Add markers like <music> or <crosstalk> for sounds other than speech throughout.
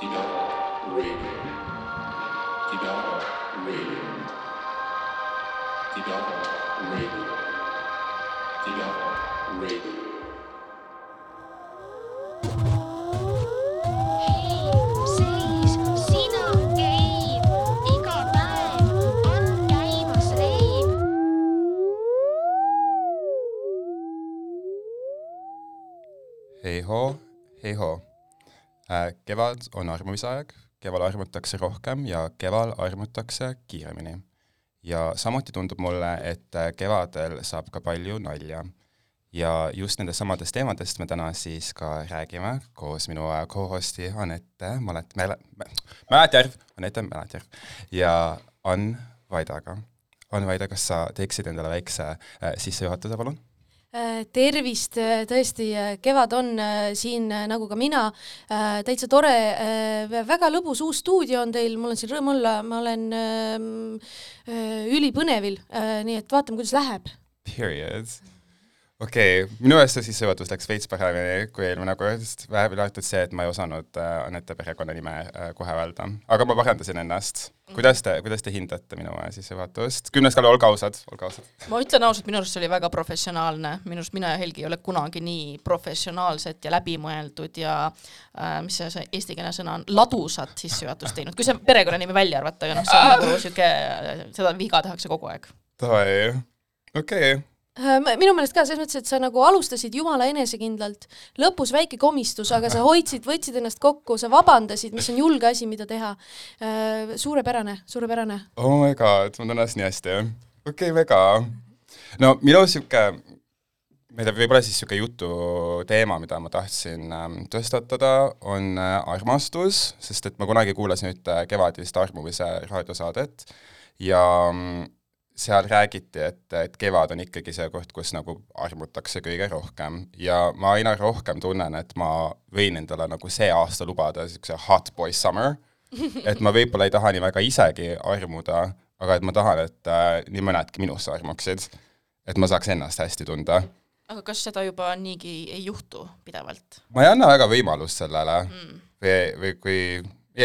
Radio. Kevad on armumisaeg, keval armutakse rohkem ja keval armutakse kiiremini. ja samuti tundub mulle, et äh, kevadel saab ka palju nalja. ja just nendest samadest teemadest me täna siis ka räägime koos minu äh, co-host'i Anette Malet-, Mäle-, Mäletjärv, Anette Mäletjärv ja Ann Vaidaga. Ann Vaida, kas sa teeksid endale väikse äh, sissejuhatuse, palun? Äh, tervist, tõesti, kevad on äh, siin äh, nagu ka mina, täitsa tore, väga lõbus uus stuudio on teil, mul on siin rõõm olla, ma olen ähm, äh, ülipõnevil, nii et vaatame, kuidas läheb. Period. Okei okay., minu meelest see sissejuhatus läks veits paremini kui eelmine kord, sest vähemalt arvatud see, et ma ei osanud äh, Anette perekonnanime äh, kohe öelda, aga ma parandasin ennast. kuidas te, kuidas te hindate minu äh, sissejuhatust? kümnes kallal, olge ausad, olge ausad. ma ütlen ausalt, minu arust see oli väga professionaalne, minu arust mina ja Helgi ei ole kunagi nii professionaalset ja läbimõeldud ja äh, mis see, see eestikeelne sõna on, ladusat sissejuhatust teinud, kui see perekonnanimi välja arvata, aga noh, see on nagu sihuke, seda viga tehakse kogu aeg. Okei okay.. Äh, minu meelest ka selles mõttes, et sa nagu alustasid jumala enesekindlalt, lõpus väike komistus, aga sa hoidsid, võtsid ennast kokku, sa vabandasid, mis on julge asi, mida teha. suurepärane, suurepärane. oh my god, ma tunnen ennast nii hästi. okei okay,, väga. no minu sihuke, ma ei tea, võib-olla siis niisugune jututeema, mida ma tahtsin ähm, tõstatada, on äh, armastus, sest et ma kunagi kuulasin ühte kevadist armumise raadiosaadet ja mm, seal räägiti, et, et kevad on ikkagi see koht, kus nagu armutakse kõige rohkem ja ma aina rohkem tunnen, et ma võin endale nagu see aasta lubada niisuguse hot boy summer, <laughs> et ma võib-olla ei taha nii väga isegi armuda, aga et ma tahan, et äh, nii mõnedki minusse armuksid. et ma saaks ennast hästi tunda aga kas seda juba niigi ei juhtu pidevalt? ma ei anna väga võimalust sellele mm. või, või kui,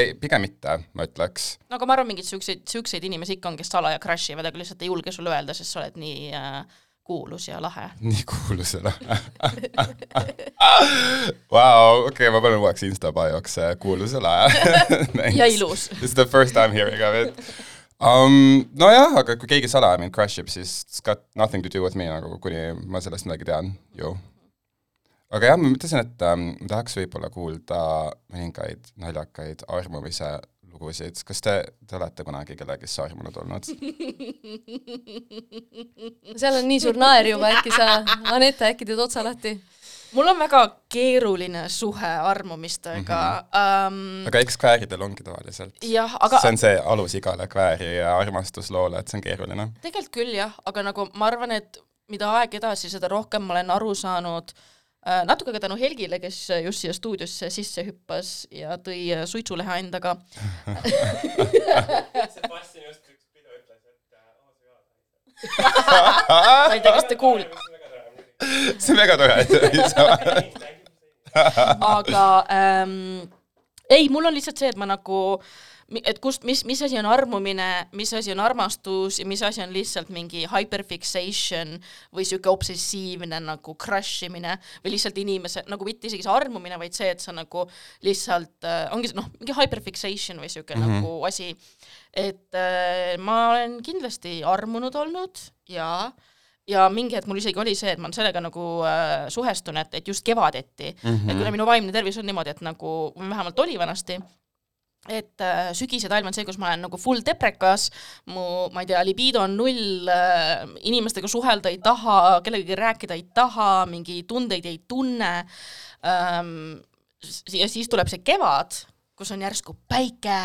ei, pigem mitte, ma ütleks. no aga ma arvan, mingeid siukseid, siukseid inimesi ikka on, kes salaja crush ivad, aga lihtsalt ei julge sulle öelda, sest sa oled nii äh, kuulus ja lahe. <laughs> nii kuulusena. Vau, okei, ma panen uueks Insta bioks äh, kuulusele <laughs> ja ilus. This is the first time hearing of it um,. nojah, aga kui keegi salaja mind crush ib, siis it's got nothing to do with me nagu, kuni ma sellest midagi tean ju. Aga jah, ma mõtlesin, et um, ma tahaks võib-olla kuulda mõningaid naljakaid armumise lugusid, kas te, te olete kunagi kellegisse armunud olnud? <laughs> seal on nii suur naer juba, äkki sa, Anette, äkki teed otsa lahti? mul on väga keeruline suhe armumistega mm. -hmm. aga eks kvääridel ongi tavaliselt. aga see on see alus igale kvääri ja armastusloole, et see on keeruline. tegelikult küll jah, aga nagu ma arvan, et mida aeg edasi, seda rohkem ma olen aru saanud äh, natuke ka tänu Helgile, kes just siia stuudiosse sisse hüppas ja tõi äh, suitsulehe endaga. <laughs> <laughs> ma ei tea, kas te kuul-, see on väga tore, et <laughs> aga ähm, ei, mul on lihtsalt see, et ma nagu, et kust, mis, mis asi on armumine, mis asi on armastus ja mis asi on lihtsalt mingi hyperfixation või sihuke obsessiivne nagu crush imine või lihtsalt inimese nagu mitte isegi see armumine, vaid see, et sa nagu lihtsalt äh, ongi noh, mingi hyperfixation või sihuke mm -hmm. nagu asi. et äh, ma olen kindlasti armunud olnud ja ja mingi hetk mul isegi oli see, et ma sellega nagu äh, suhestun, et, et just kevadeti mm, -hmm. et kuna minu vaimne tervis on niimoodi, et nagu vähemalt oli vanasti, et äh, sügis ja talv on see, kus ma olen nagu full deprekas, mu, ma ei tea, libido on null äh,, inimestega suhelda ei taha, kellegagi rääkida ei taha, mingi tundeid ei tunne ähm,. ja siis tuleb see kevad, kus on järsku päike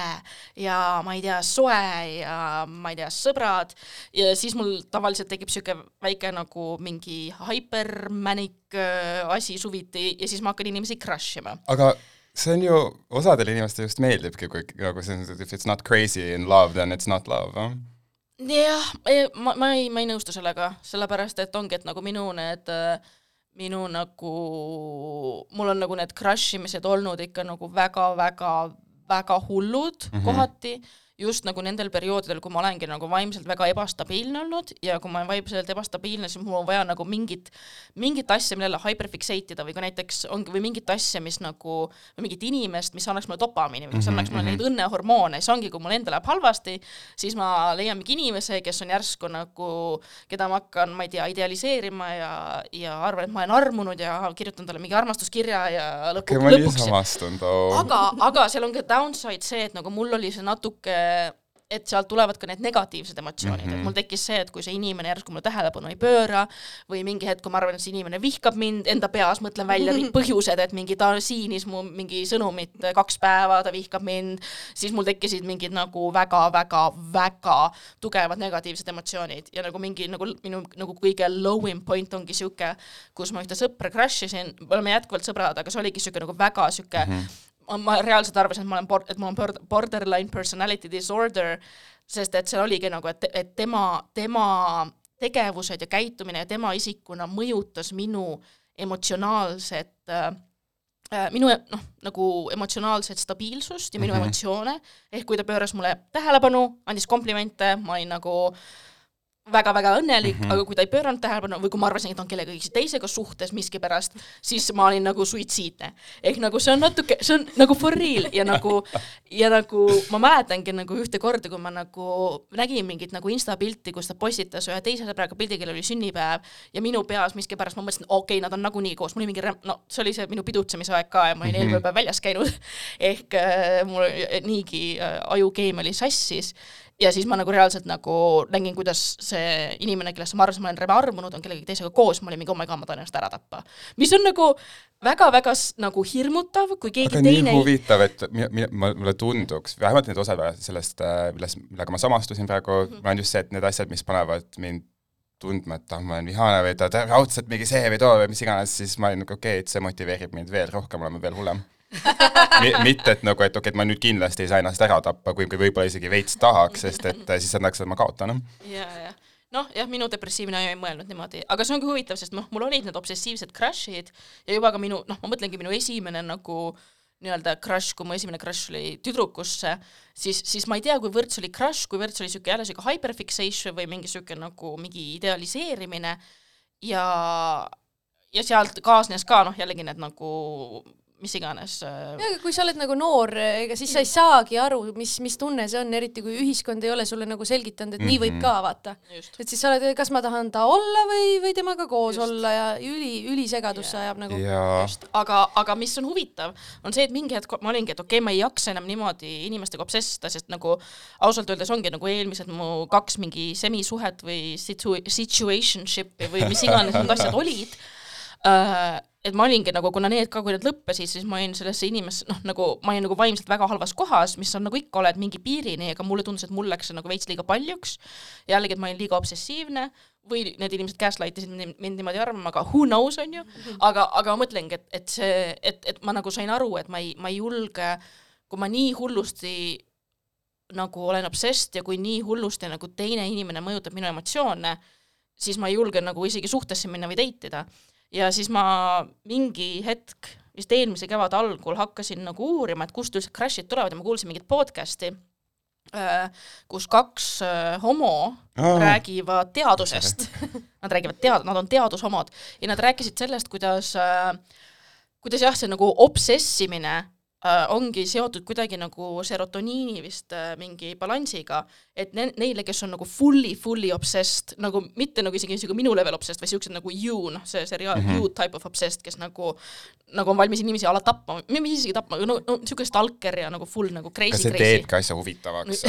ja ma ei tea, soe ja ma ei tea, sõbrad ja siis mul tavaliselt tekib sihuke väike nagu mingi hypermanic äh, asi suviti ja siis ma hakkan inimesi crush ima. aga see on ju, osadele inimestele just meeldibki, kui nagu see on, if it's not crazy in love, then it's not love eh?. jah, ma, ma ei, ma ei nõustu sellega, sellepärast et ongi, et nagu minu need äh, minu nagu, mul on nagu need crush imised olnud ikka nagu väga-väga väga hullud mm. -hmm. kohati, just nagu nendel perioodidel, kui ma olengi nagu vaimselt väga ebastabiilne olnud ja kui ma olen vaimselt ebastabiilne, siis mul on vaja nagu mingit, mingit asja, millele hyperfixate ida või ka näiteks ongi, või mingit asja, mis nagu, või mingit inimest, mis annaks mulle dopamiini või mis Mhm, annaks mulle neid õnnehormoone, siis ongi, kui mul endal läheb halvasti, siis ma leian mingi inimese, kes on järsku nagu, keda ma hakkan, ma ei tea, idealiseerima ja, ja arvan, et ma olen armunud ja kirjutan talle mingi armastuskirja ja lõpuks too. aga, aga seal on ka downside see, et nagu mul oli see natuke et sealt tulevad ka need negatiivsed emotsioonid mm, -hmm. Mhm. et mul tekkis see, et kui see inimene järsku mulle tähelepanu ei pööra või mingi hetk, kui ma arvan, et see inimene vihkab mind, enda peas mõtlen välja kõik <laughs> põhjused, et mingi ta siinis mu mingi sõnumit kaks päeva, ta vihkab mind, siis mul tekkisid mingid nagu väga-väga-väga tugevad negatiivsed emotsioonid ja nagu mingi nagu minu nagu kõige lowim point ongi sihuke, kus ma ühte sõpra crush isin, me oleme jätkuvalt sõbrad, aga see oligi sihuke nagu väga sihuke mm, -hmm ma, reaalselt arvasin, et ma olen et mul on bor- borderline personality disorder, sest et seal oligi nagu, et, et tema, tema tegevused ja käitumine ja tema isikuna mõjutas minu emotsionaalset äh, äh, minu noh, nagu emotsionaalset stabiilsust ja minu mm. -hmm. emotsioone, ehk kui ta pööras mulle tähelepanu, andis komplimente, ma olin nagu väga-väga õnnelik mm. -hmm. aga kui ta ei pööranud tähelepanu või kui ma arvasin, et on kellegagi teisega suhtes miskipärast, siis ma olin nagu suitsiidne. ehk nagu see on natuke, see on nagu for real ja nagu, ja nagu ma mäletangi nagu ühte korda, kui ma nagu nägin mingit nagu insta pilti, kus ta postitas ühe teise sõbraga pildi, kellel oli sünnipäev ja minu peas miskipärast ma mõtlesin, okei okay,, nad on nagunii koos, mul oli mingi, no see oli see minu pidutsemise aeg ka ja ma olin Mhm. eelmine päev väljas käinud. <laughs> ehk äh, mul niigi äh, ajukeem oli sassis ja siis ma nagu reaalselt nagu nägin, kuidas see inimene, kellesse ma arvasin, ma olen armunud, on kellegagi teisega koos, ma olin mingi oh my god, ma tahan ennast ära tappa. mis on nagu väga-väga nagu hirmutav, kui keegi aga nii teine huvitav, et mulle tunduks, vähemalt need osad sellest, milles, millega ma samastusin praegu mm. -hmm. on just see, et need asjad, mis panevad mind tundma, et ah, ma olen vihane või ta raudselt mingi see või too või mis iganes, siis ma olin nagu okei okay,, et see motiveerib mind veel rohkem olema veel hullem <laughs> mitte, et nagu, et okei okay,, et ma nüüd kindlasti ei saa ennast ära tappa, kuigi võib-olla isegi veits tahaks, sest et äh, siis annaks, et ma kaotan. ja, ja noh, jah, minu depressiivne ei mõelnud niimoodi, aga see ongi huvitav, sest noh, mul olid need obsessiivsed crush'id ja juba ka minu, noh, ma mõtlengi minu esimene nagu nii-öelda crush, kui mu esimene crush oli tüdrukusse, siis, siis ma ei tea, kuivõrd see oli crush, kuivõrd see oli niisugune jälle niisugune hyperfixation või mingi niisugune nagu mingi idealiseerimine ja, ja sealt kaasnes ka noh, jällegi need nagu mis iganes äh, ja aga kui sa oled nagu noor, ega siis sa ei saagi aru, mis, mis tunne see on, eriti kui ühiskond ei ole sulle nagu selgitanud, et nii võib Mhm. ka vaata. et siis sa oled, kas ma tahan ta olla või, või temaga koos Just. olla ja üli, ülisegadus Jaa. ajab nagu. aga, aga mis on huvitav, on see, et mingi hetk ma olingi, et okei okay,, ma ei jaksa enam niimoodi inimestega obsessida, sest nagu ausalt öeldes ongi nagu eelmised mu kaks mingi semisuhet või situ-, situationship'i või mis iganes need asjad <laughs> olid äh,, et ma olingi nagu, kuna need ka, kui need lõppesid, siis ma olin sellesse inimesse, noh nagu ma olin nagu vaimselt väga halvas kohas, mis on nagu ikka oled mingi piirini, aga mulle tundus, et mul läks see nagu veits liiga paljuks. jällegi, et ma olin liiga obsessiivne või need inimesed gaslight isid mind, mind niimoodi arvama, aga who knows, on ju, aga, aga ma mõtlengi, et, et see, et, et ma nagu sain aru, et ma ei, ma ei julge, kui ma nii hullusti nagu olen obsessed ja kui nii hullusti nagu teine inimene mõjutab minu emotsioone, siis ma ei julge nagu isegi suhtesse minna või date ida. Ja siis ma mingi hetk, vist eelmise kevade algul hakkasin nagu uurima, et kust üldse crash'id tulevad ja ma kuulsin mingit podcast'i, kus kaks äh, homo Aa. räägivad teadusest. <laughs> Nad räägivad tead-, nad on teadushomod ja nad rääkisid sellest, kuidas äh, kuidas jah, see nagu obsessimine äh, ongi seotud kuidagi nagu serotoniini vist äh, mingi balansiga, et ne-, neile, kes on nagu fully, fully obsessed, nagu mitte nagu isegi niisugune minu level obsessed, vaid siuksed nagu you, noh, see seriaal mm. -hmm. You type of obsessed, kes nagu, nagu on valmis inimesi a la tapma, mis isegi tapma, no, no niisugune stalker ja nagu full nagu crazy, kas see crazy. teebki asja huvitavaks?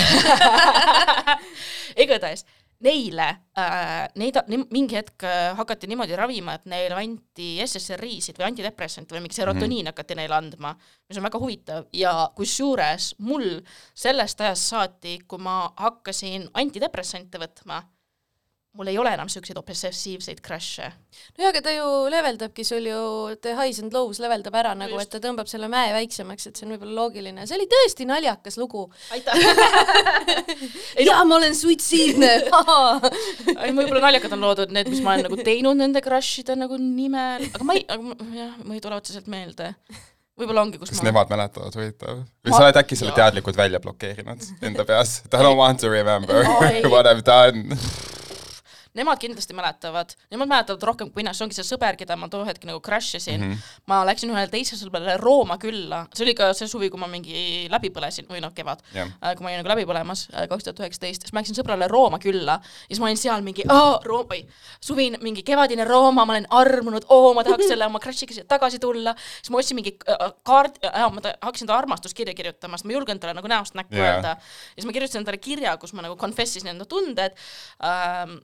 <laughs> igatahes neile äh,, neid ne, mingi hetk äh, hakati niimoodi ravima, et neile anti SSRI-sid või antidepressante või mingi serotoniin mm hakati neile andma, mis on väga huvitav. Ja kusjuures mul sellest ajast saati, kui ma hakkasin antidepressante võtma, mul ei ole enam siukseid obsessiivseid crash'e. nojah, aga ta ju leveldabki sul ju, the highs and lows leveldab ära nagu, et ta tõmbab selle mäe väiksemaks, et see on võib-olla loogiline. see oli tõesti naljakas lugu. aitäh <laughs> jaa, ma olen suitsiidne. ei, võib-olla naljakad on loodud need, mis ma olen nagu teinud nende crush'ide nagu nimel, aga ma ei, jah, ma ei tule otseselt meelde. võib-olla ongi, kus kas ma nemad mäletavad, huvitav? või Ma- sa oled äkki selle teadlikult välja blokeerinud enda peas? I don't want to remember Ai. <laughs> what I have done. <laughs> Nemad kindlasti mäletavad, nemad mäletavad rohkem kui mina, see ongi see sõber, keda ma too hetk nagu crash isin. Mm. -hmm. ma läksin ühele teisele sõbrale Rooma külla, see oli ka see suvi, kui ma mingi läbi põlesin. Või noh, kevad. Yeah., kui ma olin nagu läbi põlemas, kaks tuhat üheksateist, siis ma läksin sõbrale Rooma külla. Ja siis ma olin seal mingi, Rooma, oi, suvine mingi kevadine Rooma, ma olen armunud, oo, ma tahaks selle oma crush'iga siia tagasi tulla, siis ma ostsin mingi äh, kaart äh,, ma ta- hakkasin talle armastuskirja kirjutama, sest ma ei julgenud talle nagu näost näkku yeah. öelda. ja siis ma kirjutasin talle kirja, kus ma nagu confess isin enda tunded. Ähm,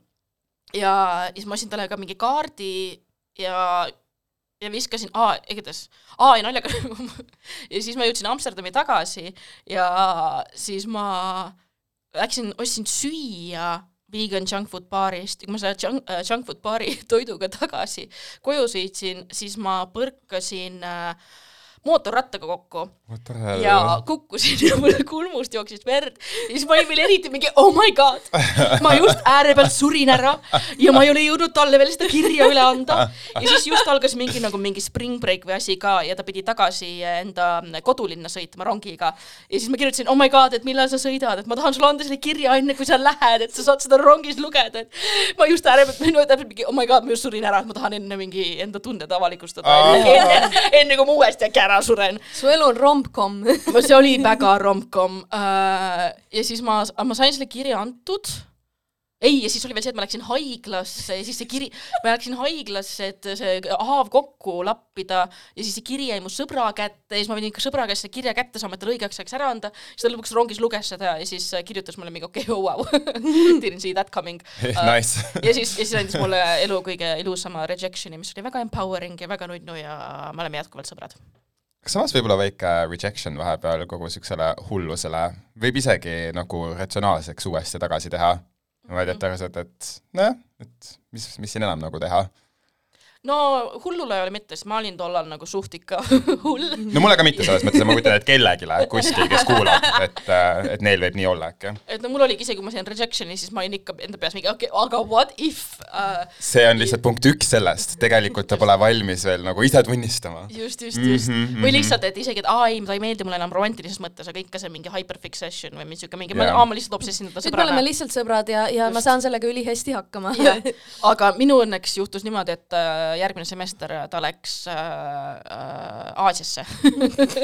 ja siis ma ostsin talle ka mingi kaardi ja ja viskasin, aa, igatahes, aa ja naljaga <laughs> ja siis ma jõudsin Amsterdami tagasi ja siis ma läksin, ostsin süüa vegan junk food baarist. Kui ma selle junk, äh, junk food baari <laughs> toiduga tagasi koju sõitsin, siis ma põrkasin äh, mootorrattaga kokku. What ja kukkusin ja mul kulmust jooksis verd. Ja siis ma olin veel eriti mingi oh my god, ma just ääre pealt surin ära ja ma ei ole jõudnud talle veel seda kirja üle anda. Ja siis just algas mingi nagu mingi spring break või asi ka ja ta pidi tagasi enda kodulinna sõitma rongiga. Ja siis ma kirjutasin oh my god, et millal sa sõidad, et ma tahan sulle anda selle kirja enne kui sa lähed, et sa saad seda rongis lugeda, et ma just ääre pealt, no täpselt mingi oh my god, ma just surin ära, et ma tahan enne mingi enda tunded avalikustada. Enne, enne, enne kui ma uuesti äkki ära suren su elu on rom-com. <laughs> see oli väga rom-com äh, ja siis ma, ma sain selle kirja antud ei, ja siis oli veel see, et ma läksin haiglasse ja siis see kiri, ma läksin haiglasse, et see haav kokku lappida ja siis see kiri jäi mu sõbra kätte ja siis ma pidin ikka sõbra käest selle kirja kätte saama, et talle õigeks ajaks ära anda. siis ta lõpuks rongis luges seda ja siis äh, kirjutas mulle mingi okei okay,, oh wow <laughs> didn't see that coming uh. <laughs> Nice. ja siis, ja siis andis mulle elu kõige ilusama rejection'i, mis oli väga empowering ja väga nunnu ja me oleme jätkuvalt sõbrad. Kas samas võib olla väike rejection vahepeal kogu siuksele hullusele, võib isegi nagu ratsionaalseks uuesti tagasi teha? vaid et aru saad, et nojah, et mis, mis siin enam nagu teha. No hullule ei ole mitte, sest ma olin tollal nagu suht ikka <laughs> hull. no mulle ka mitte selles mõttes, ma kujutan ette kellelegi kuskil, kes kuulab, et, et neil võib nii olla äkki. et no mul oligi isegi, kui ma sain rejection'i, siis ma olin ikka enda peas mingi okei okay,, aga what if uh,. see on lihtsalt punkt üks sellest, tegelikult ta pole valmis veel nagu ise tunnistama. just, just, just mm. Mhm, -hmm, või mhm. lihtsalt, et isegi, et aa ei, ta ei meeldi mulle enam romantilises mõttes, aga ikka see mingi hyperfixation või mingi siuke mingi yeah., aa ma lihtsalt obsessin teda nüüd me oleme sõbrana. lihtsalt sõbrad ja, ja ma Just. saan sellega ülihästi hakkama. aga minu õnneks juhtus niimoodi, et äh, järgmine semester ta läks äh, äh, Aasiasse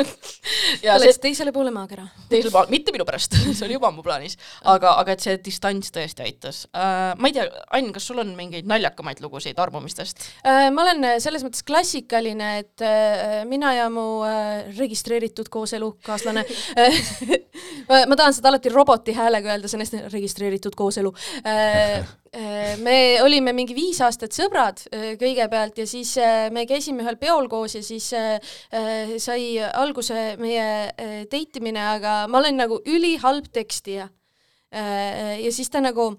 <laughs> ja see läks teisele poole maakera. teisel pool, mitte minu pärast, <laughs> see oli juba mu plaanis, aga, aga et see distants tõesti aitas uh,. ma ei tea, Ain, kas sul on mingeid naljakamaid lugusid armumistest? Äh, ma olen äh, selles mõttes klassikaline, et äh, mina ja mu äh, registreeritud kooselukaaslane <laughs> ma, ma tahan seda alati roboti häälega öelda, see on hästi registreeritud kooselu. Me olime mingi viis aastat sõbrad äh, kõigepealt ja siis äh, me käisime ühel peol koos ja siis äh, äh, sai alguse meie äh, date imine, aga ma olen nagu ülihalb tekstija. ja siis ta nagu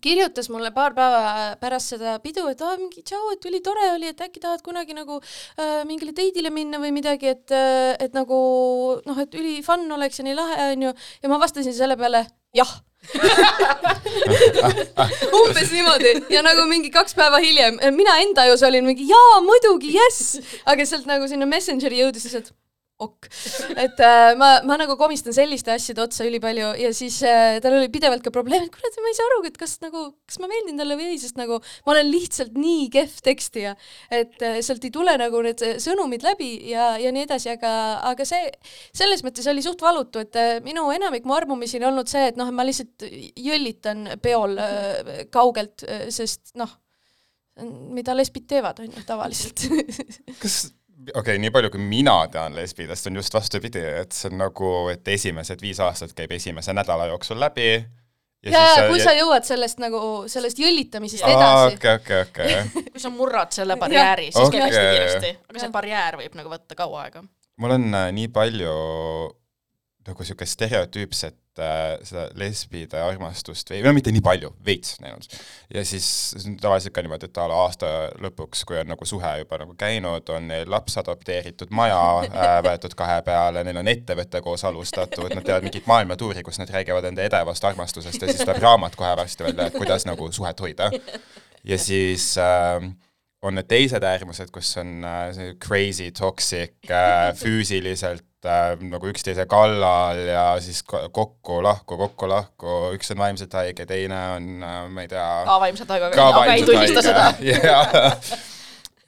kirjutas mulle paar päeva pärast seda pidu, et aa, mingi tšau, et ülitore oli, et äkki tahad kunagi nagu äh, mingile date'ile minna või midagi, et äh,, et nagu noh, et üli fun oleks ja nii lahe onju. ja ma vastasin selle peale jah. <laughs> umbes niimoodi. Ja nagu mingi kaks päeva hiljem mina enda ajus olin mingi jaa, muidugi, jess, aga sealt nagu sinna Messengeri jõudis lihtsalt ok. et äh, ma, ma nagu komistan selliste asjade otsa ülipalju ja siis äh, tal oli pidevalt ka probleem, et kurat, ma ei saa aru, et kas nagu, kas ma meeldin talle või ei, sest nagu ma olen lihtsalt nii kehv tekstija, et äh, sealt ei tule nagu need äh, sõnumid läbi ja, ja nii edasi, aga, aga see selles mõttes oli suht valutu, et äh, minu enamik mu armumisi on olnud see, et noh, ma lihtsalt jõllitan peol äh, kaugelt, sest noh, mida lesbid teevad, on ju, tavaliselt kas, okei okay,, nii palju kui mina tean lesbidest, on just vastupidi, et see on nagu, et esimesed viis aastat käib esimese nädala jooksul läbi ja, ja, ja kui sa jõuad sellest nagu, sellest jõllitamisest edasi. okei, okei, okei. <laughs> kui sa murrad selle barjääri, siis käib hästi kiiresti, aga see barjäär võib nagu võtta kaua aega. mul on äh, nii palju nagu niisugust stereotüüpset äh, seda lesbide armastust või no mitte nii palju, veits näinud. ja siis tavaliselt ka niimoodi, et a la aasta lõpuks, kui on nagu suhe juba nagu käinud, on neil laps adopteeritud, maja äh, <laughs> võetud kahe peale, neil on ettevõte koos alustatud, nad teevad mingit maailmatuuri, kus nad räägivad enda edevast armastusest ja siis tuleb raamat kohe varsti välja, et kuidas nagu suhet hoida. ja siis äh, on need teised äärmused, kus on äh, see crazy, toxic äh, <laughs> füüsiliselt nagu üksteise kallal ja siis ko- kokku-lahku, kokku-lahku, üks on vaimselt haige, teine on äh,, ma ei tea, ka vaimselt haige, aga ei tunnista seda. <laughs> jah,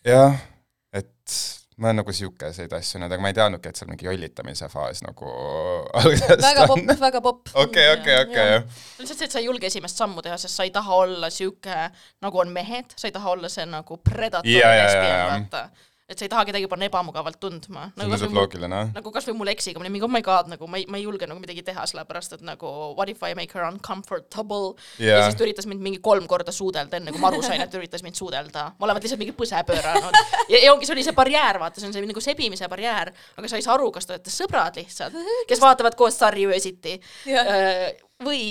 jah, et ma olen nagu siukeseid asju näinud, aga ma ei teadnudki, et seal mingi jollitamise faas nagu <laughs> alguses väga popp, väga popp. okei, okei, okei, lihtsalt see, et sa ei julge esimest sammu teha, sest sa ei taha olla sihuke, nagu on mehed, sa ei taha olla see nagu predator lesbian, ja. vaata. Et sa ei taha kedagi panna ebamugavalt tundma. see tundub loogiline. nagu kasvõi mul eksiga, ma olin mingi oh my god, nagu ma ei, ma ei julge nagu midagi teha, sellepärast et nagu what if I make her uncomfortable yeah. ja siis ta üritas mind mingi kolm korda suudelda, enne kui ma aru sain, et ta üritas mind suudelda. ma olevat lihtsalt mingi põse pööranud ja, ja ongi, see oli see barjäär, vaata, see on see nagu sebimise barjäär, aga sa ei saa aru, kas te olete sõbrad lihtsalt, kes vaatavad koos sarju öösiti Jah. Äh, või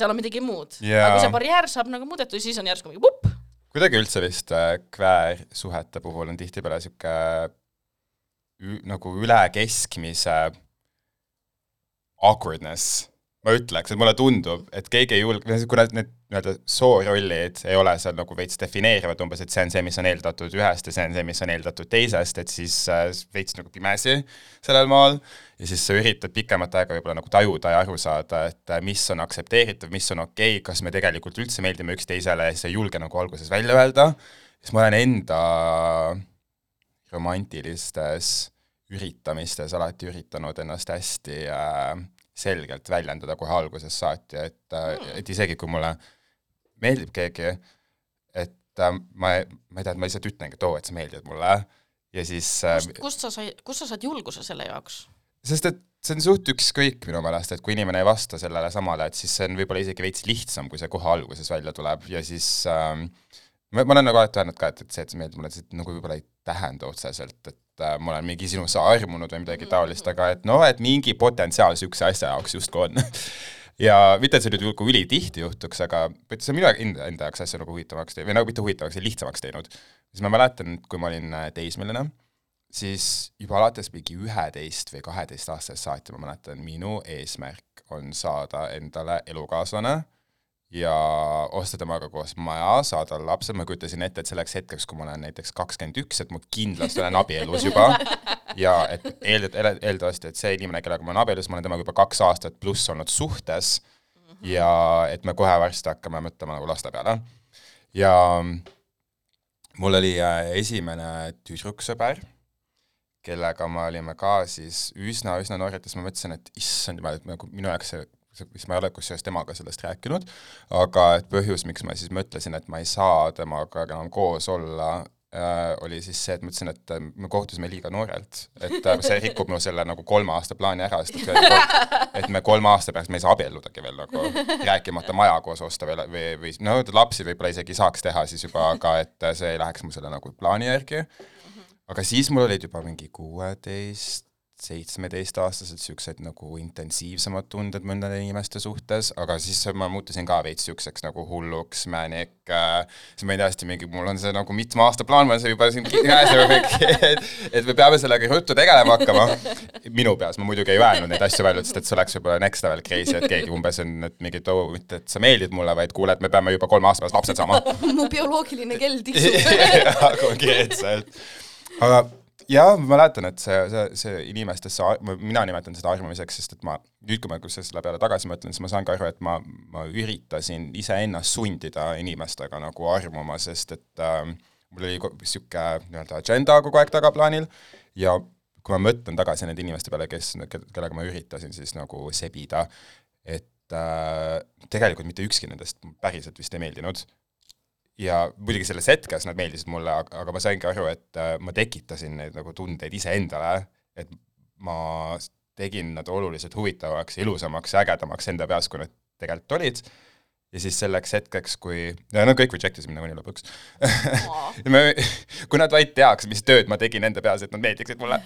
seal on midagi muud Jaa. aga kui see barjäär saab nagu muudetud, siis on järsku mingi pupp. Kuidagi üldse vist äh, kväärsuhete puhul on tihtipeale ü- nagu üle keskmise awkwardness, ma ütleks, et mulle tundub, et keegi ei julge, kuna need nii-öelda soorollid ei ole seal nagu veits defineerivad umbes, et see on see, mis on eeldatud ühest ja see on see, mis on eeldatud teisest, et siis äh, veits nagu pimesi sellel maal ja siis sa üritad pikemat aega võib-olla nagu tajuda ja aru saada, et äh, mis on aktsepteeritav, mis on okei okay,, kas me tegelikult üldse meeldime üksteisele ja siis ei julge nagu alguses välja öelda, siis ma olen enda romantilistes üritamistes alati üritanud ennast hästi äh, selgelt väljendada kohe algusest saati, et äh,, et isegi kui mulle meeldib keegi, et äh, ma, ma ei tea, et ma lihtsalt ütlengi, et oo, et sa meeldid mulle. Ja siis äh, kust, kust sa sai, kust sa saad julguse selle jaoks? sest et see on suht ükskõik minu meelest, et kui inimene ei vasta sellele samale, et siis see on võib-olla isegi veits lihtsam, kui see kohe alguses välja tuleb. Ja siis ähm, ma, ma olen nagu alati öelnud ka, et, et see, et sa meeldid mulle, see nagu võib-olla ei tähenda otseselt, et äh, ma olen mingi sinusse armunud või midagi taolist, aga et noh, et mingi potentsiaal niisuguse asja jaoks justkui on. <laughs> Ja mitte, et see nüüd nagu ülitihti juhtuks, aga see on minu enda, enda jaoks asja nagu huvitavaks teinud, või nagu mitte huvitavaks, lihtsamaks teinud. siis ma mäletan, kui ma olin äh, teismeline, siis juba alates mingi üheteist või kaheteist aastasest saati ma mäletan, minu eesmärk on saada endale elukaaslane ja osta temaga koos maja, saada lapsed, ma kujutasin ette, et selleks hetkeks, kui ma olen näiteks kakskümmend üks, et ma kindlasti olen abielus juba. Ja et eeldad-, eeldatavasti, et see inimene, kellega ma olen abielus, ma olen temaga juba kaks aastat pluss olnud suhtes. Ja et me kohe varsti hakkame mõtlema nagu laste peale. ja mul oli äh, esimene tüdruksõber, kellega me olime ka siis üsna-üsna noored siis ma mõtlesin, et issand jumal, et nagu minu jaoks see, mis ma ei ole kusjuures temaga sellest rääkinud, aga et põhjus, miks ma siis mõtlesin, et ma ei saa temaga enam koos olla äh,, oli siis see, et ma ütlesin, et äh, me kohtusime liiga noorelt. et äh, see rikub mu selle nagu kolme aasta plaani ära, sest et, et me kolme aasta pärast me ei saa abielludagi veel nagu, rääkimata maja koos osta või, või, või no lapsi võib-olla isegi saaks teha siis juba, aga et see ei läheks mu selle nagu plaani järgi. aga siis mul olid juba mingi kuueteist, seitsmeteistaastased niisugused nagu intensiivsemad tunded mõndade inimeste suhtes, aga siis ma muutusin ka veits niisuguseks nagu hulluks, mänik äh,, siis ma ei tea, hästi mingi, mul on see nagu mitme aasta plaan, mul on see juba siin käes ja mingi, <laughs> et, et me peame sellega ruttu tegelema hakkama. minu peas, ma muidugi ei öelnud neid asju välja, sest et see oleks võib-olla next level crazy, et keegi umbes on, et mingi, et oo, mitte et sa meeldid mulle, vaid kuule, et me peame juba kolme aasta pärast lapsed saama <laughs> mu bioloogiline kell tiksub. <laughs> konkreetselt. aga jaa, ma mäletan, et see, see, see inimestesse, mina nimetan seda armumiseks, sest et ma nüüd, kui ma selle peale tagasi mõtlen, siis ma saan ka aru, et ma, ma üritasin iseennast sundida inimestega nagu armuma, sest et äh, mul oli niisugune nii-öelda agenda kogu aeg tagaplaanil ja kui ma mõtlen tagasi nende inimeste peale, kes, kellega ma üritasin siis nagu sebida, et äh, tegelikult mitte ükski nendest päriselt vist ei meeldinud ja muidugi selles hetkes nad meeldisid mulle, aga ma saingi aru, et äh, ma tekitasin neid nagu tundeid iseendale, et ma tegin nad oluliselt huvitavamaks, ilusamaks ägedamaks enda peas, kui nad tegelikult olid. Ja siis selleks hetkeks, kui, ja no kõik reject isid mind nagunii lõpuks. <laughs> Kui nad vaid teaks, mis tööd ma tegin enda peas, et nad meeldiksid mulle.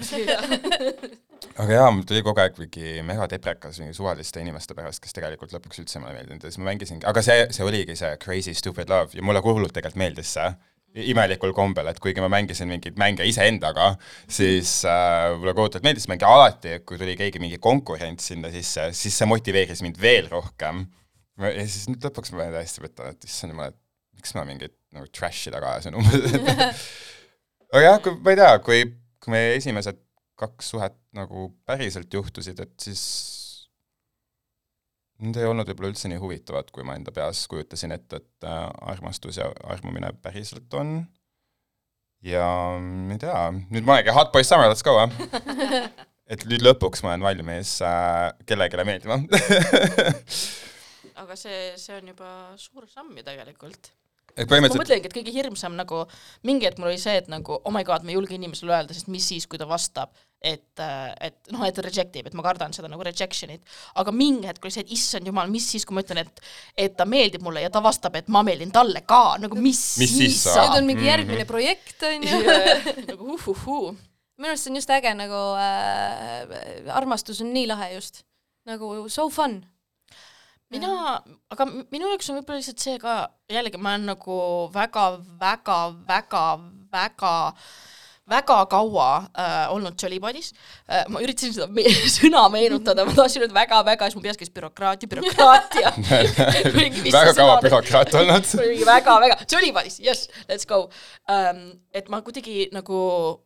<laughs> Aga jaa, mul tuli kogu aeg mingi megadeprekas mingi suvaliste inimeste pärast, kes tegelikult lõpuks üldse mulle ei meeldinud. Ja siis ma mängisingi, aga see, see oligi see crazy stupid love. Ja mulle hullult tegelikult meeldis see imelikul kombel, et kuigi ma mängisin mingeid mänge iseendaga, siis äh, mulle kohutavalt meeldis. Mängida alati, kui tuli keegi mingi konkurents sinna sisse, siis see motiveeris mind veel rohkem. Ja siis nüüd lõpuks ma täiesti võtan, et issand jumal, et miks ma mingit nagu trash'i taga ajasin umbes, <laughs> aga jah, kui ma ei tea, kui, kui meie esimesed kaks suhet nagu päriselt juhtusid, et siis need ei olnud võib-olla üldse nii huvitavad, kui ma enda peas kujutasin ette, et äh, armastus ja armumine päriselt on. ja ma ei tea, nüüd ma olengi hot boy summer, let's go, <laughs> et nüüd lõpuks ma olen valmis äh, kellelegi meeldima <laughs> aga see, see on juba suur samm ju tegelikult. et ma põhimõtteliselt mõtlengi, et kõige hirmsam nagu mingi hetk mul oli see, et nagu oh my god, ma ei julge inimesele öelda, sest mis siis, kui ta vastab, et, et noh, et reject ib, et ma kardan seda nagu rejection'it. aga mingi hetk oli see, et issand jumal, mis siis, kui ma ütlen, et, et ta meeldib mulle ja ta vastab, et ma meeldin talle ka, nagu mis, Mis siis saab? nüüd on mingi järgmine projekt, on ju. nagu uhuhuu. minu arust see on just äge nagu äh,, armastus on nii lahe just. nagu so fun. mina, aga minu jaoks on võib-olla lihtsalt see ka, jällegi ma olen nagu väga, väga, kaua äh, olnud Jollybody's äh,, ma üritasin seda me <laughs> sõna meenutada, ma tahtsin nüüd väga-väga, siis mu peas käis bürokraatia, bürokraatia. <laughs> väga kaua bürokraat olnud. <laughs> väga-väga, Jollybody's, yes, let's go um,. et ma kuidagi nagu,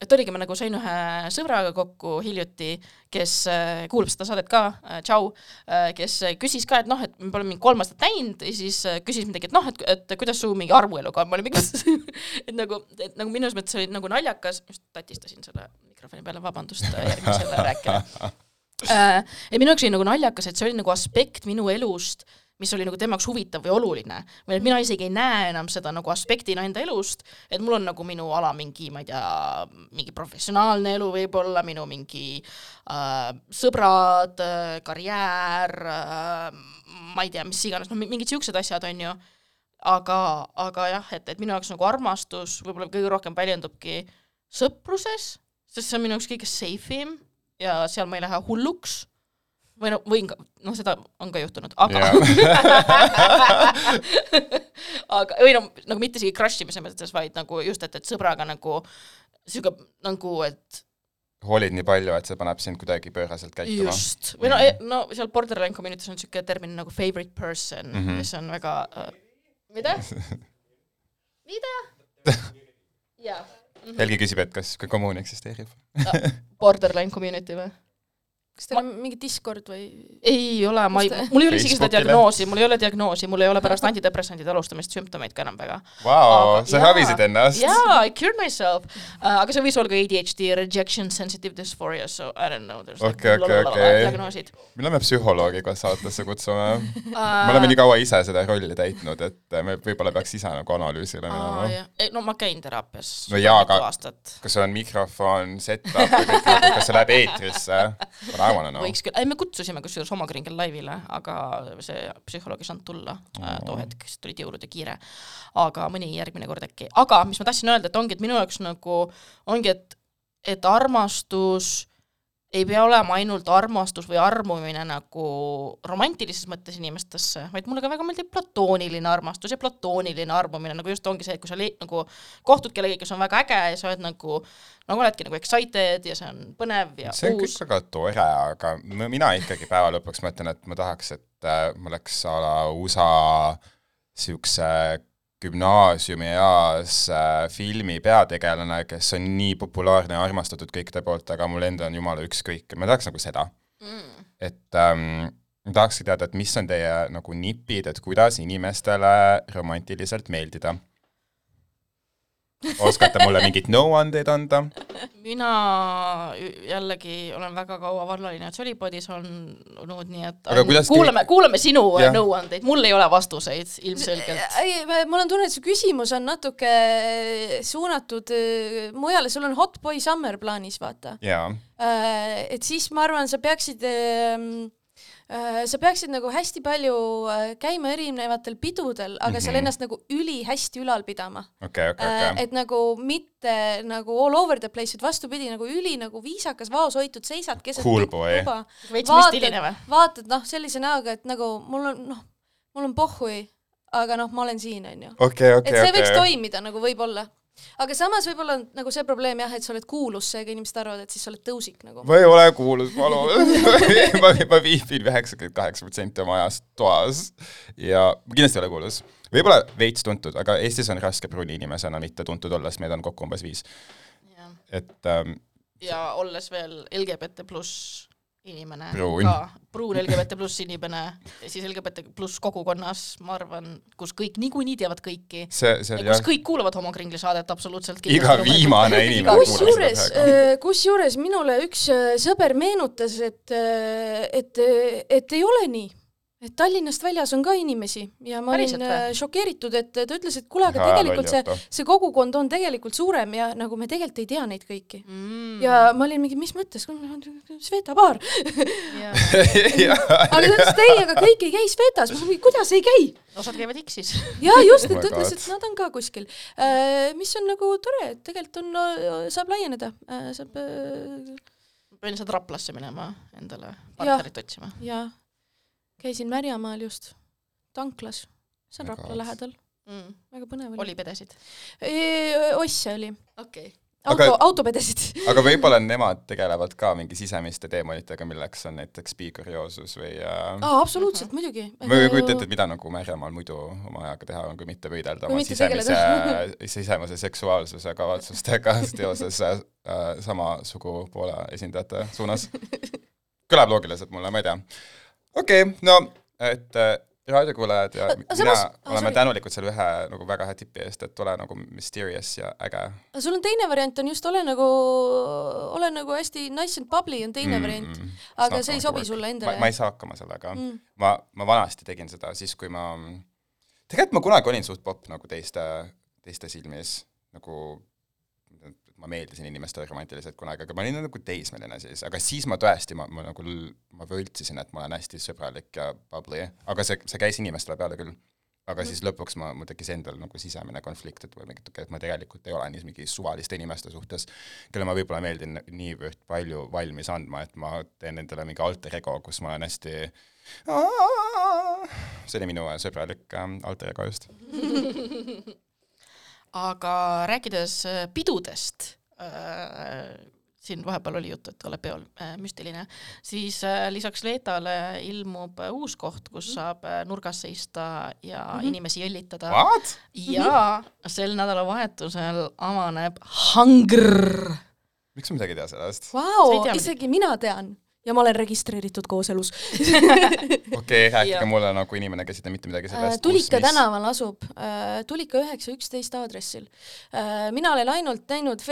et oligi, ma nagu sain ühe sõbraga kokku hiljuti, kes äh, kuulab seda saadet ka äh,, tšau äh,, kes küsis ka, et noh, et me pole mingi kolm aastat näinud ja siis küsis midagi, et noh, et, et kuidas su mingi armueluga on, ma olin mingi, <laughs> et nagu, et nagu minu mõttes oli nagu naljakas, just tatistasin selle mikrofoni peale, vabandust järgmisele rääkijale. <laughs> Ja minu jaoks oli nagu naljakas, et see oli nagu aspekt minu elust, mis oli nagu tema jaoks huvitav või oluline. või et mina isegi ei näe enam seda nagu aspektina enda elust, et mul on nagu minu ala mingi, ma ei tea, mingi professionaalne elu võib-olla, minu mingi äh, sõbrad äh,, karjäär äh,, ma ei tea, mis iganes, noh, mingid siuksed asjad, on ju. aga, aga jah, et, et minu jaoks nagu armastus võib-olla kõige rohkem väljendubki sõpruses, sest see on minu jaoks kõige safe im ja seal ma ei lähe hulluks või no võin ka, noh, seda on ka juhtunud, aga <laughs> aga, või no nagu mitte isegi crush imise mõttes, vaid nagu just, et, et sõbraga nagu sihuke nagu, et hoolid nii palju, et see paneb sind kuidagi pööraselt käituma. just, või no, no seal borderline community's on sihuke termin nagu favorite person mm, Mhm. -hmm. mis on väga äh,, mida? <laughs> mida? <laughs> jaa, Helgi küsib, et kas ka kommuun eksisteerib. borderline community või? Kas teil on mingi Discord või? ei ole, ma ei mul ei ole isegi seda diagnoosi, mul ei ole diagnoosi, mul ei ole pärast antidepressantide alustamist sümptomeid ka enam väga. Vau, sa jaa. ravisid ennast. jaa, I cured myself uh,, aga see võis olla ka ADHD, rejection sensitive dysphoria, so I don't know, there's Okei, okei, okei. me psühholoogi kohe saatesse kutsume? uh,. me oleme nii kaua ise seda rolli täitnud, et me võib-olla peaks ise nagu analüüsile minema. no ma käin teraapias No jaa, aga- aastat. kas sul on mikrofon, setup ja kõik nagu, kas see läheb eetrisse? <laughs> I wanna know. võiks küll, ei me kutsusime kusjuures Homogringel laivile, aga see psühholoog ei saanud tulla äh, too hetk, sest tulid jõulud ja kiire. aga mõni järgmine kord äkki, aga mis ma tahtsin öelda, et ongi, et minu jaoks nagu ongi, et, et armastus ei pea olema ainult armastus või armumine nagu romantilises mõttes inimestesse, vaid mulle ka väga meeldib platooniline armastus ja platooniline armumine, nagu just ongi see, et kui sa le- nagu kohtud kellegagi, kes on väga äge ja sa oled nagu nagu oledki nagu excited ja see on põnev ja see on uus. kõik väga tore, aga mina ikkagi päeva lõpuks mõtlen, et ma tahaks, et äh, ma oleks a la USA siukse gümnaasiumieas äh, filmi peategelane, kes on nii populaarne ja armastatud kõikide poolt, aga mul endal on jumala ükskõik, ma tahaks nagu seda. mm.. et ähm, ma tahakski teada, et mis on teie nagu nipid, et kuidas inimestele romantiliselt meeldida. Oskate mulle mingeid nõuandeid anda? mina jällegi olen väga kaua vallaline Jollypodis olnud, nii et Aga kuidas kuulame, kuulame sinu. Jah. nõuandeid, mul ei ole vastuseid ilmselgelt. ei, mul on tunne, et su küsimus on natuke suunatud äh, mujale, sul on Hot Boy Summer plaanis, vaata. et siis ma arvan, sa peaksid äh, sa peaksid nagu hästi palju äh, käima erinevatel pidudel, aga mm -hmm. seal Mhm. ennast nagu ülihästi ülal pidama. okei, okei, okei. et nagu mitte nagu all over the place, et vastupidi nagu üli nagu viisakas, vaoshoitud, seisad keset Cool tuba, vaatad- vaatad noh, sellise näoga, et nagu mul on noh, mul on pohhui, aga noh, ma olen siin, onju. et see võiks okei. toimida nagu võib-olla. Aga samas võib-olla on nagu see probleem jah, et sa oled kuulus, seega inimesed arvavad, et siis sa oled tõusik nagu. ma ei ole kuulus, palun. <laughs> ma, ma viibin üheksakümmend kaheksa protsenti oma ajast toas ja ma kindlasti ei ole kuulus. võib-olla veits tuntud, aga Eestis on raske pruuni inimesena mitte tuntud olla, sest meid on kokku umbes viis. et ähm, ja olles veel LGBT pluss inimene Pruun. ka, pruun LGBT pluss inimene, siis LGBT pluss kogukonnas, ma arvan, kus kõik niikuinii teavad kõiki kus jah, kõik kuulavad homokringli saadet absoluutselt iga viimane inimene kusjuures kuulab, seda. kusjuures minule üks äh, sõber meenutas, et, et, et ei ole nii. Et Tallinnast väljas on ka inimesi ja ma Päriselt olin või? äh, šokeeritud, et ta ütles, et kuule, aga tegelikult see see kogukond on tegelikult suurem ja nagu me tegelikult ei tea neid kõiki. mm.. ja ma olin mingi, mis mõttes, Sveta baar. ja aga ta ütles, et ei, aga kõik ei käi Svetas, ma mingi, kuidas ei käi? osad käivad X-is. ja just, et Oh my ta ütles, et nad on ka kuskil. mis on nagu tore, et tegelikult on, saab laieneda, saab äh, pean lihtsalt Raplasse minema endale partnerit otsima. ja käisin Märjamaal just tanklas, see on Rapla lähedal, Mm. väga põnev oli, oli pedesid? oli.. osse oli, okei okay.. auto Aga-, autopedesid. <laughs> aga võib-olla nemad tegelevad ka mingi sisemiste teemonitega, milleks on näiteks bikurioossus või äh, aa, absoluutselt, muidugi. ma ei kujuta ette, et mida nagu Märjamaal muidu oma ajaga teha on, kui mitte võidelda Kui oma sisemise, <laughs> sisemise seksuaalsuse kavatsustega <laughs> seoses äh, sama sugupoole esindajate suunas. kõlab loogiliselt mulle, ma ei tea. Okei okay,, no et äh, raadiokuulajad ja mina samas- oleme tänulikud selle ühe nagu väga hea tipi eest, et ole nagu mysterious ja äge aga sul on teine variant on just ole nagu, ole nagu hästi nice and bubbly on teine mm, variant. aga see ei sobi sulle endale, ma, ei saa hakkama sellega. Mm.. ma, ma vanasti tegin seda siis, kui ma, tegelikult ma kunagi olin suht popp nagu teiste, teiste silmis, nagu ma meeldisin inimestele romantiliselt kunagi, aga ma olin nagu teismeline siis, aga siis ma tõesti, ma, ma nagu, ma võltsisin, et ma olen hästi sõbralik ja bubbly, aga see, see käis inimestele peale küll. aga siis lõpuks ma, mul tekkis endal nagu sisemine konflikt, et või mingi, et ma tegelikult ei ole nii mingi suvaliste inimeste suhtes, kelle ma võib-olla meeldin niivõrd palju valmis andma, et ma teen endale mingi alter ego, kus ma olen hästi see oli minu sõbralik ähm, alter ego just. <laughs> aga rääkides äh, pidudest äh,, siin vahepeal oli juttu, et oled peol äh, müstiline, siis äh, lisaks Leetale ilmub äh, uus koht, kus saab äh, nurgas seista ja mm -hmm. inimesi jõllitada. What? ja sel nädalavahetusel avaneb Hungr. miks ma midagi ei tea sellest? Tea, isegi mina tean ja ma olen registreeritud kooselus. <laughs> okei, rääkige Ja. mulle nagu inimene, kes ei tea mitte midagi sellest. Tulika tänaval asub, Tulika üheksa üksteist aadressil. mina olen ainult näinud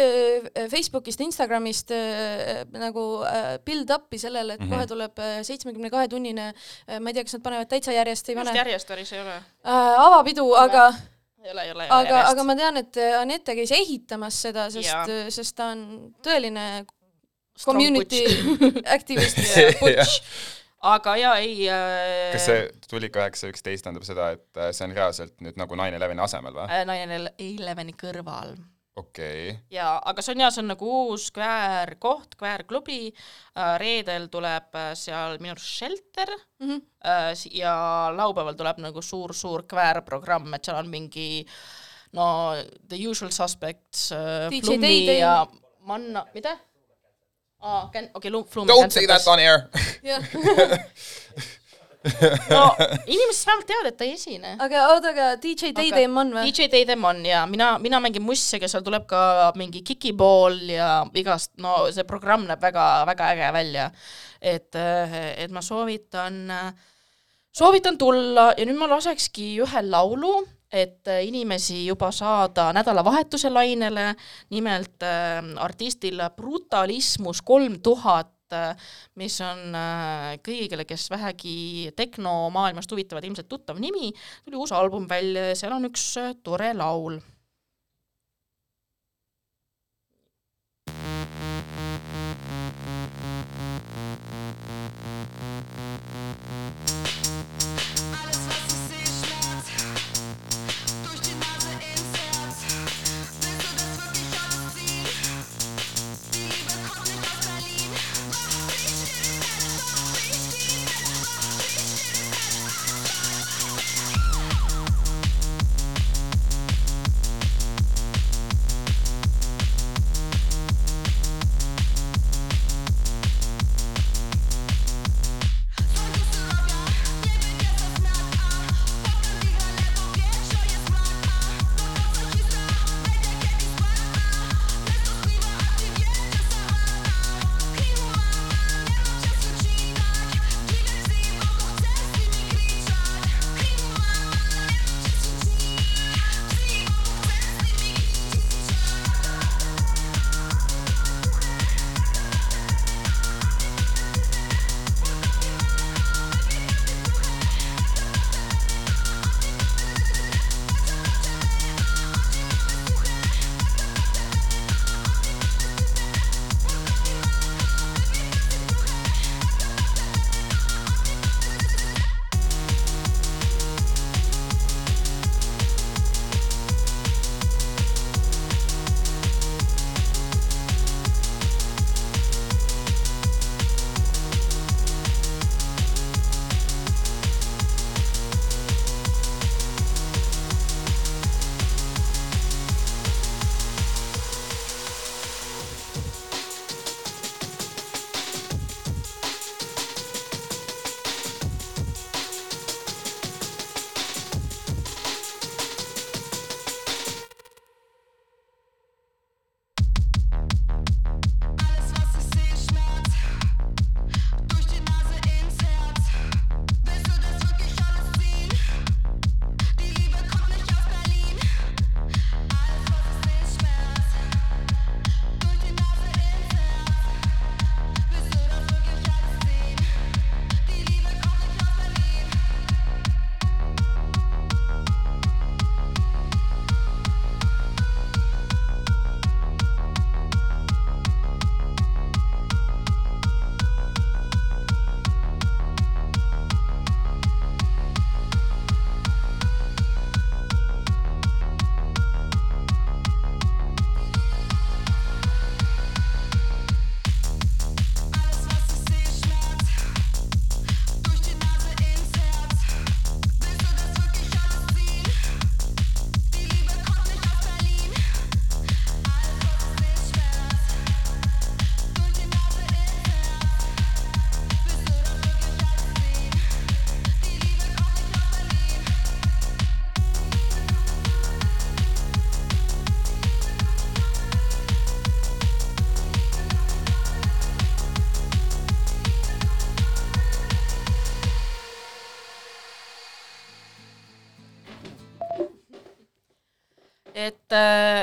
Facebookist, Instagramist äh, nagu äh, build-up'i sellele, et mm -hmm. kohe tuleb seitsmekümne kahe tunnine, ma ei tea, kas nad panevad täitsa järjest, ei pane järjest päris ei ole. avapidu, aga, ei ole, ei ole, ei ole aga, järjest aga ma tean, et Anette käis ehitamas seda, sest sest ta on tõeline community activist <laughs> Ja ja butch. aga jaa, ei äh, kas see Tulika üheksa üksteist tähendab seda, et äh, see on reaalselt nüüd nagu nine eleveni asemel või? äh, Nine Eleveni kõrval okei, jaa, aga see on jaa, see on nagu uus kväärkoht, kväärklubi, reedel tuleb äh, seal minu arust Shelter mm -hmm. äh, ja laupäeval tuleb nagu suur-suur kväärprogramm, et seal on mingi no The Usual Suspects äh,, DJ Flummi ja Manna, mida? aa, okei, Flummi don't say that on air jah <laughs> <laughs> no inimesed vähemalt teavad, et ta ei esine. aga oota, aga DJ Day-Day on või? DJ Day-Them on ja mina, mina mängin mussi, aga seal tuleb ka mingi kikipool ja igast, no see programm näeb väga-väga äge välja. et, et ma soovitan, soovitan tulla ja nüüd ma lasekski ühe laulu, et inimesi juba saada nädalavahetuse lainele, nimelt äh, artistil Brutalismus kolm tuhat, mis on äh, kõigile, kes vähegi tehnomaailmast huvitavad, ilmselt tuttav nimi, tuli uus album välja ja seal on üks äh, tore laul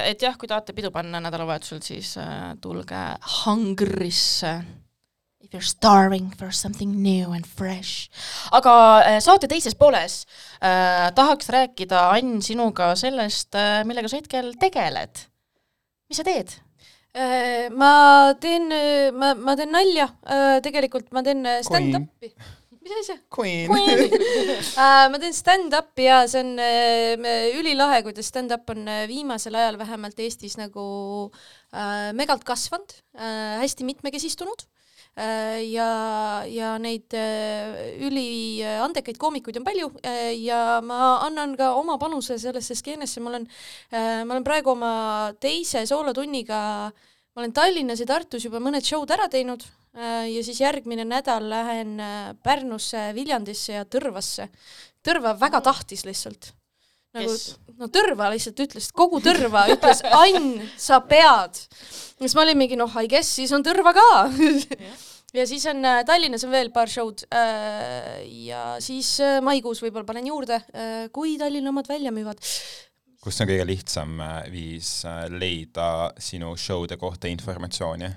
et jah, kui tahate pidu panna nädalavahetusel, siis äh, tulge Hungrisse. If you are starving for something new and fresh. aga äh, saate teises pooles äh, tahaks rääkida, Ann, sinuga sellest, millega sa hetkel tegeled. mis sa teed? Äh, ma teen, ma, ma teen nalja, tegelikult ma teen äh, stand-up'i. Mis asja? Queen. Äh, <laughs> ma teen stand-up'i ja see on äh, ülilahe, kuidas stand-up on äh, viimasel ajal vähemalt Eestis nagu äh, megalt kasvanud äh,, hästi mitmekesistunud ja, ja neid üliandekaid koomikuid on palju ja ma annan ka oma panuse sellesse skeenesse, ma olen ma olen praegu oma teise soolotunniga, ma olen Tallinnas ja Tartus juba mõned show'd ära teinud ja siis järgmine nädal lähen äh, Pärnusse, Viljandisse ja Tõrvasse. Tõrva väga tahtis lihtsalt. nagu Kes?, no Tõrva lihtsalt ütles, kogu Tõrva ütles, <laughs> Ann, sa pead. siis ma olin mingi noh, I guess siis on Tõrva ka. <laughs> ja siis on äh, Tallinnas on veel paar show'd äh, ja siis äh, maikuus võib-olla panen juurde äh,, kui Tallinna omad välja müüvad. kus on kõige lihtsam äh, viis äh, leida sinu show'de kohta informatsiooni?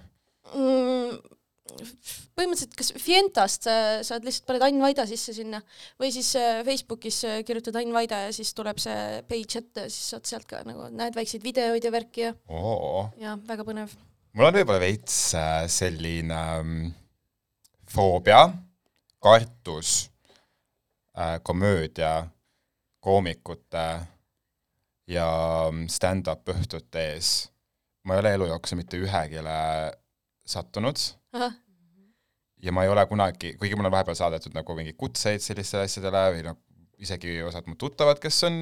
mm, põhimõtteliselt kas Fientast saad lihtsalt paned Ain Vaida sisse sinna või siis äh, Facebookis äh, kirjutad Ain Vaida ja siis tuleb see page ette, siis saad sealt ka nagu näed väikseid videoid ja värki ja, oo, ja väga põnev. mul on võib-olla veits äh, selline ähm, foobia, kartus äh, komöödia, koomikute ja mm, stand-up õhtute ees. ma ei ole elu jooksul mitte ühegile sattunud ja ma ei ole kunagi, kuigi mul on vahepeal saadetud nagu mingeid kutseid sellistele asjadele või noh, isegi osad mu tuttavad, kes on,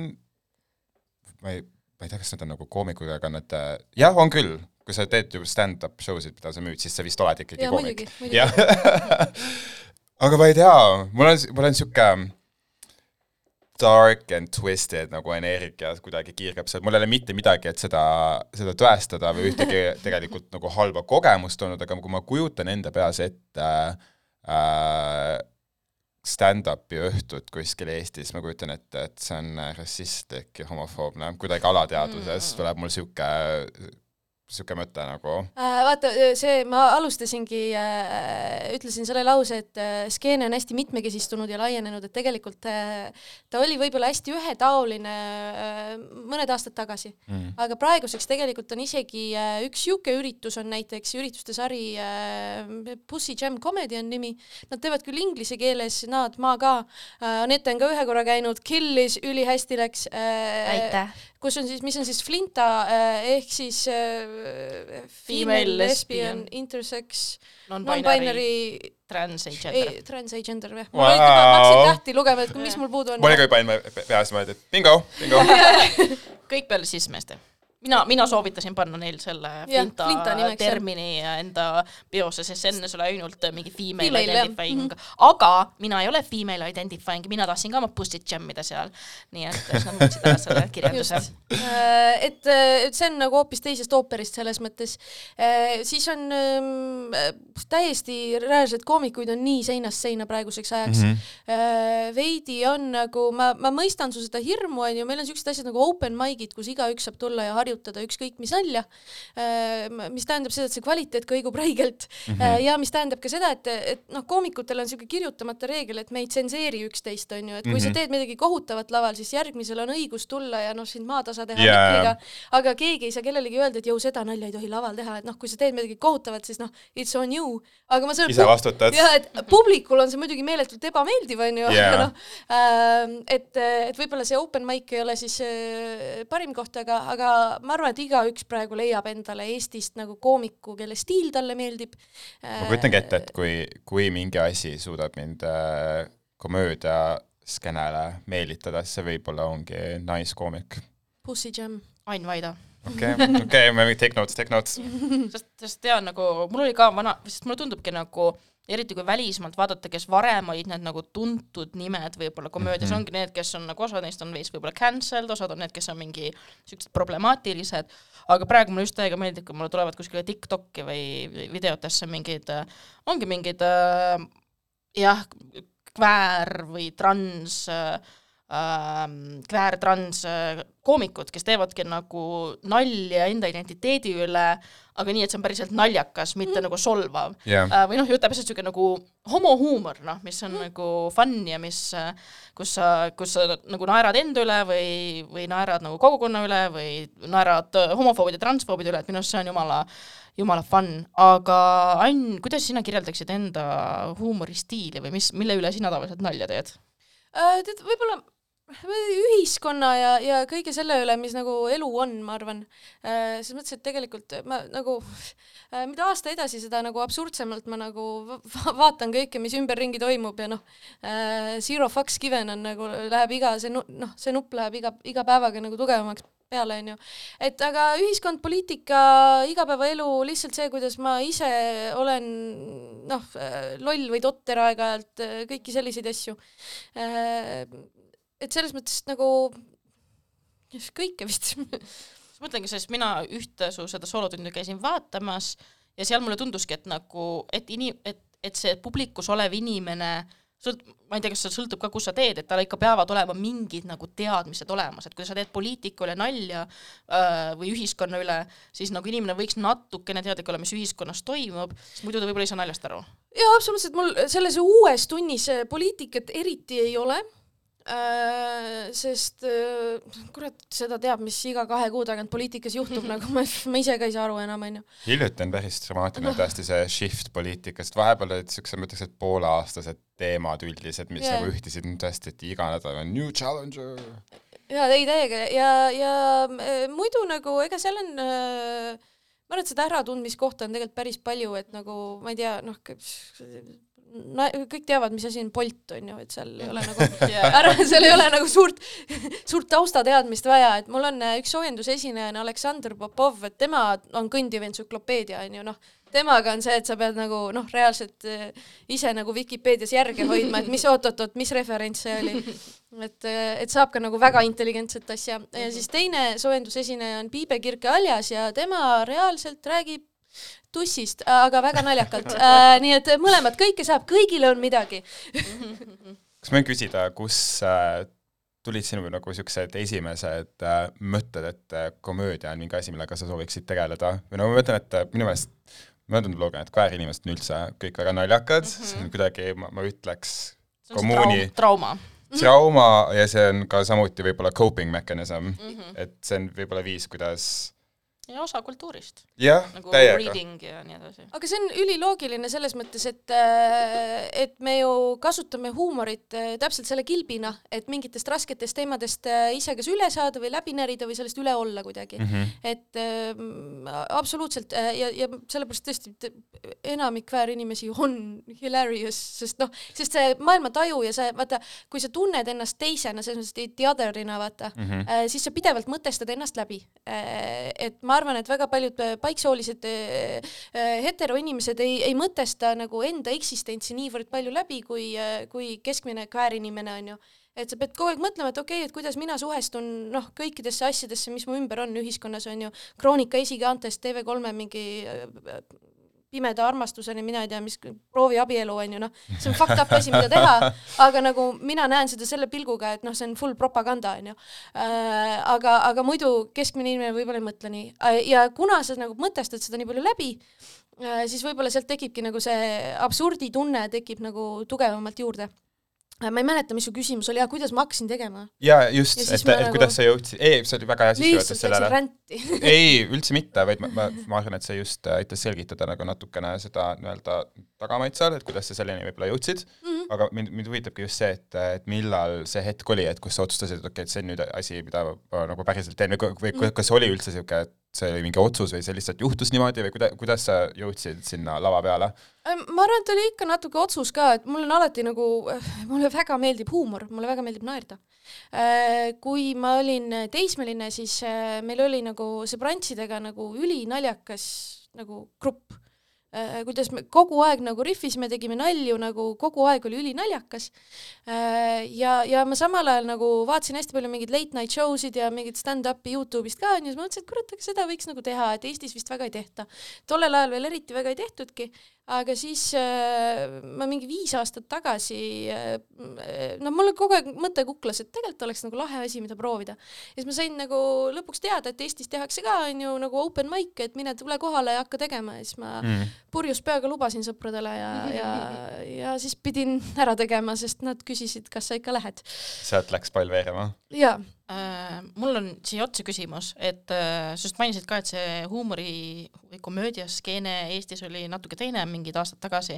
ma ei, ma ei tea, kas nad on nagu koomikud, aga nad, jah, on küll, kui sa teed ju stand-up show sid, mida sa müüd, siis sa vist oled ikkagi koomik. jah. <laughs> aga ma ei tea, mul on, mul on sihuke dark and twisted nagu energia kuidagi kiirgab seal, mul ei ole mitte midagi, et seda, seda tõestada või ühtegi <laughs> tegelikult nagu halba kogemust olnud, aga kui ma kujutan enda peas ette äh, stand-up'i õhtut kuskil Eestis, ma kujutan ette, et see on rassistlik ja homofoobne, kuidagi alateadvuses tuleb mul sihuke, sihuke mõte nagu. Äh, vaata, see, ma alustasingi äh,, ütlesin selle lause, et äh, skeene on hästi mitmekesistunud ja laienenud, et tegelikult äh, ta oli võib-olla hästi ühetaoline äh, mõned aastad tagasi mm., aga praeguseks tegelikult on isegi äh, üks sihuke üritus on näiteks ürituste sari äh, Pussy Jam Comedy on nimi, nad teevad küll inglise keeles, nad, ma ka äh,, Anette on ka ühe korra käinud, Killis ülihästi läks äh, aitäh. Kus on siis, mis on siis Flinta äh, ehk siis äh, Female, lesbian. intersex, Non-binary, non-binary, transagender. transagender või? Wow. ma wow. hakkasin tähti lugema, et mis mul puudu on mul. oli ka juba enne peas mõeldud, et bingo, bingo. <laughs> kõik peale cis-meeste. mina, mina soovitasin panna neil selle Flinta, Flinta termini enda peose, sest enne sul oli ainult mingi female, Female, identifying mm. -hmm. aga mina ei ole female identifying, mina tahtsin ka oma pussy't jam ida seal. nii et siis nad muutsid ära selle <laughs> kirjelduse. Äh, et, et see on nagu hoopis teisest ooperist selles mõttes. siis on ähm, täiesti reaalselt koomikuid on nii seinast seina praeguseks ajaks mm. -hmm. veidi on nagu, ma, ma mõistan su seda hirmu, on ju, meil on siuksed asjad nagu open mic'id, kus igaüks saab tulla ja harjutada ükskõik mis nalja. mis tähendab seda, et see kvaliteet kõigub räigelt mm. -hmm. ja mis tähendab ka seda, et, et noh, koomikutel on siuke kirjutamata reegel, et me ei tsenseeri üksteist, on ju, et kui mm -hmm. sa teed midagi kohutavat laval, siis järgmisel on õigus tulla ja noh, sind maatasa teha Jaa. mikriga, aga keegi ei saa kellelegi öelda, et jõu, seda nalja ei tohi laval teha, et noh, kui sa teed midagi kohutavat, siis noh, it's on you, aga ma saan ise vastutad. jah, et publikul on see muidugi meeletult ebameeldiv, onju, Jaa. aga noh, et, et võib-olla see open mic ei ole siis äh, parim koht, aga, aga ma arvan, et igaüks praegu leiab endale Eestist nagu koomiku, kelle stiil talle meeldib. ma kujutangi ette, et kui, kui mingi asi suudab mind äh, komöödiaskenele meelitada, siis see võib-olla ongi naiskoomik. Pussy Jam. Ain Vaida. okei, okei, me take notes, take notes. sest, sest tean nagu, mul oli ka vana, sest mulle tundubki nagu eriti kui välismaalt vaadata, kes varem olid need nagu tuntud nimed võib-olla komöödias mm, -hmm. ongi need, kes on nagu, osad neist on veits võib-olla cancelled, osad on need, kes on mingi siuksed problemaatilised, aga praegu mulle just täiega meeldib, kui mulle tulevad kuskile TikTok'i või videotesse mingid, ongi mingid äh, jah, kväär või trans äh, kväär-trans äh, koomikud, kes teevadki nagu nalja enda identiteedi üle, aga nii, et see on päriselt naljakas, mitte mm. nagu solvav jah, äh, või noh, täpselt niisugune nagu homohuumor, noh, mis on mm. nagu fun ja mis, kus sa, kus sa nagu naerad enda üle või, või naerad nagu kogukonna üle või naerad äh, homofoobide, transfoobide üle, et minu arust see on jumala, jumala fun, aga Ann, kuidas sina kirjeldaksid enda huumoristiili või mis, mille üle sina tavaliselt nalja teed? Äh, tead, võib-olla ühiskonna ja, ja kõige selle üle, mis nagu elu on, ma arvan. selles mõttes, et tegelikult ma nagu, mida aasta edasi, seda nagu absurdsemalt ma nagu va- va- vaatan kõike, mis ümberringi toimub ja noh, Zero fucks given on nagu, läheb iga see noh, see nupp läheb iga, iga päevaga nagu tugevamaks peale, onju. et aga ühiskond, poliitika, igapäevaelu, lihtsalt see, kuidas ma ise olen noh, loll või totter aeg-ajalt, kõiki selliseid asju. Et selles mõttes nagu kõike vist. ma mõtlengi, sest mina ühte su seda soolotundi käisin vaatamas ja seal mulle tunduski, et nagu, et ini-, et, et see publikus olev inimene sõlt-, ma ei tea, kas see sõltub ka, kus sa teed, et tal ikka peavad olema mingid nagu teadmised olemas, et kui sa teed poliitika üle nalja äh, või ühiskonna üle, siis nagu inimene võiks natukene teadlik olla, mis ühiskonnas toimub, sest muidu ta võib-olla ei saa naljast aru. jaa, absoluutselt, mul selles uues tunnis poliitikat eriti ei ole sest äh, kurat, seda teab, mis iga kahe kuu tagant poliitikas juhtub, <laughs> nagu ma, ma ise ka ei saa aru enam, onju. hiljuti on päris dramaatiline tõesti see shift poliitikast, vahepeal olid siuksed, ma ütleks, et pooleaastased teemad üldised, mis yeah. nagu ühtisid tõesti, et iga nädal on new challenger. jaa, ei täiega ja, ja äh, muidu nagu ega seal on äh, ma arvan, et seda äratundmiskohta on tegelikult päris palju, et nagu ma ei tea, noh, na-, kõik teavad, mis asi on Bolt, on ju, et seal ei ole nagu <laughs> <laughs> ära, seal ei ole nagu suurt, suurt taustateadmist vaja, et mul on äh, üks soojendusesineja on Aleksandr Popov, et tema on kõndiv entsüklopeedia, on ju, noh, temaga on see, et sa pead nagu noh, reaalselt äh, ise nagu Vikipeedias järge hoidma, et mis <laughs> oot-oot-oot, mis referents see oli. et, et saab ka nagu väga intelligentset asja ja siis teine soojendusesineja on Piibe Kirke-Aljas ja tema reaalselt räägib tussist, aga väga naljakalt <laughs> äh,. nii et mõlemad, kõike saab, kõigile on midagi. <laughs> kas ma võin küsida, kus äh, tulid sinu nagu siuksed esimesed äh, mõtted, et äh, komöödia on mingi asi, millega sa sooviksid tegeleda või no ma mõtlen, et äh, minu meelest möödunud lugenud, et kväärinimesed on üldse kõik väga naljakad mm, -hmm. see on kuidagi, ma, ma ütleks, kommuuni traum, trauma. trauma ja see on ka samuti võib-olla coping mechanism mm, Mhm. -hmm. et see on võib-olla viis, kuidas ja osa kultuurist, jah nagu täiega. reading ja nii edasi. aga see on üliloogiline selles mõttes, et, et me ju kasutame huumorit äh, täpselt selle kilbina, et mingitest rasketest teemadest äh, ise kas üle saada või läbi närida või sellest üle olla kuidagi mm. -hmm. et äh, absoluutselt äh, ja, ja sellepärast tõesti enamik väärinimesi on hilarious, sest noh, sest see maailmataju ja see, vaata, kui sa tunned ennast teisena, selles mõttes the other'ina, vaata mm. -hmm. siis sa pidevalt mõtestad ennast läbi. et ma arvan, et väga paljud äh, paiksoolised äh, äh, heteroinimesed ei, ei mõtesta nagu enda eksistentsi niivõrd palju läbi, kui, kui keskmine kväärinimene on ju. Et sa pead kogu aeg mõtlema, et okei okay,, et kuidas mina suhestun noh, kõikidesse asjadesse, mis mu ümber on ühiskonnas on ju, Kroonika esikaantest TV3-e mingi pimeda armastuseni, mina ei tea, mis proovi abielu on ju noh, see on fucked up asi, mida teha, <laughs> aga nagu mina näen seda selle pilguga, et noh, see on full propaganda on ju äh,. aga, aga muidu keskmine inimene võib-olla ei mõtle nii. Äh, ja kuna sa nagu mõtestad seda nii palju läbi äh,, siis võib-olla sealt tekibki nagu see absurditunne tekib nagu tugevamalt juurde ma ei mäleta, mis su küsimus oli, kuidas ma hakkasin tegema? jaa, just, et et nagu... kuidas sa jõudsid, ei, see oli väga hea sissejuhatus sellele. <laughs> ei, üldse mitte, vaid ma, ma, ma arvan, et see just äh, aitas selgitada nagu natukene seda nii-öelda tagamaid seal, et kuidas sa selleni võib-olla jõudsid mm. -hmm. aga mind, mind huvitabki just see, et, et millal see hetk oli, et kus sa otsustasid, et okei okay,, et see on nüüd asi, mida ma nagu päriselt teen või, või Mhm. kas oli üldse niisugune, see oli mingi otsus või see lihtsalt juhtus niimoodi või kuida-, kuidas sa jõudsid sinna lava peale? ma arvan, et oli ikka natuke otsus ka, et mul on alati nagu, mulle väga meeldib huumor, mulle väga meeldib naerda. kui ma olin teismeline, siis äh, meil oli nagu sõbrantsidega nagu ülinaljakas nagu grupp. Kuidas me kogu aeg nagu rihvisime, tegime nalju nagu kogu aeg oli ülinaljakas. ja, ja ma samal ajal nagu vaatasin hästi palju mingeid late night show sid ja mingit stand-up'i Youtube'ist ka onju, siis ma mõtlesin, et kurat, aga seda võiks nagu teha, et Eestis vist väga ei tehta. tollel ajal veel eriti väga ei tehtudki, aga siis äh, ma mingi viis aastat tagasi äh, no mul kogu aeg mõte kuklas, et tegelikult oleks nagu lahe asi, mida proovida. ja siis ma sain nagu lõpuks teada, et Eestis tehakse ka onju nagu open mic, et mine tule kohale ja hakka tegema ja siis ma mm. purjus peaga lubasin sõpradele ja, ja, <laughs> ja siis pidin ära tegema, sest nad küsisid, kas sa ikka lähed. sealt läks pall veerema? jaa mul on siia otsa küsimus, et äh, sa just mainisid ka, et see huumori või komöödiaskeene Eestis oli natuke teine mingid aastad tagasi,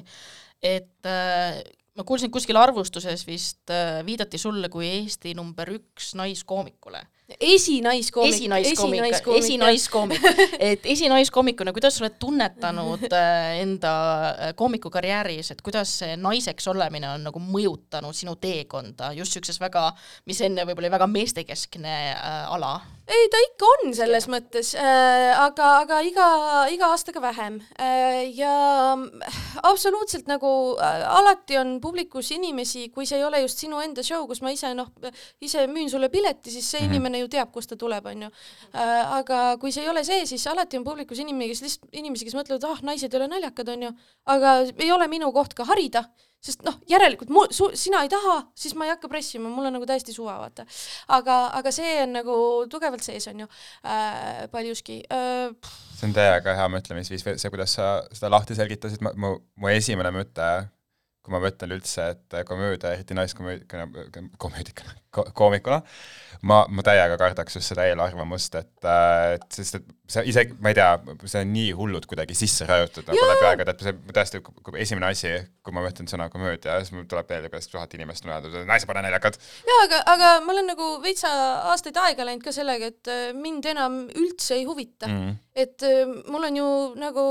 et äh, ma kuulsin kuskil arvustuses vist viidati sulle kui Eesti number üks naiskoomikule esinaiskoomik. esinaiskoomik, esinaiskoomik, <laughs> et esinaiskoomikuna, kuidas sa oled tunnetanud äh, enda äh, koomikukarjääris, et kuidas see naiseks olemine on nagu mõjutanud sinu teekonda just siukses väga, mis enne võib-olla oli väga meestekeskne äh, ala? Ei, ta ikka on selles mõttes äh,, aga, aga iga, iga aastaga vähem äh, ja absoluutselt nagu äh, alati on publikus inimesi, kui see ei ole just sinu enda show, kus ma ise noh, ise müün sulle pileti, siis see mm -hmm. inimene ju teab, kust ta tuleb, onju. aga kui see ei ole see, siis alati on publikus inimene, kes lihtsalt, inimesi, kes mõtlevad, ah, naised ei ole naljakad, onju, aga ei ole minu koht ka harida sest noh, järelikult mu, su, sina ei taha, siis ma ei hakka pressima, mul on nagu täiesti suva, vaata. aga, aga see on nagu tugevalt sees, on ju äh,, paljuski äh,. see on täiega hea mõtlemisviis, see, kuidas sa seda lahti selgitasid, mu, mu esimene mõte, kui ma mõtlen üldse, et komöödia, eriti naiskomöödikuna, komöödikuna, koomikuna, ma, ma täiega kardaks just seda eelarvamust, et, et sest et see isegi, ma ei tea, see on nii hullult kuidagi sisse raiutud nagu läbi aegade, et see tõesti, kui esimene asi, kui ma mõtlen sõna komöödia, siis mul tuleb meelde peast tuhat inimest on öeldud, naised pole naljakad. jaa, aga, aga ma olen nagu veitsa aastaid aega läinud ka sellega, et äh, mind enam üldse ei huvita mm. -hmm. et äh, mul on ju nagu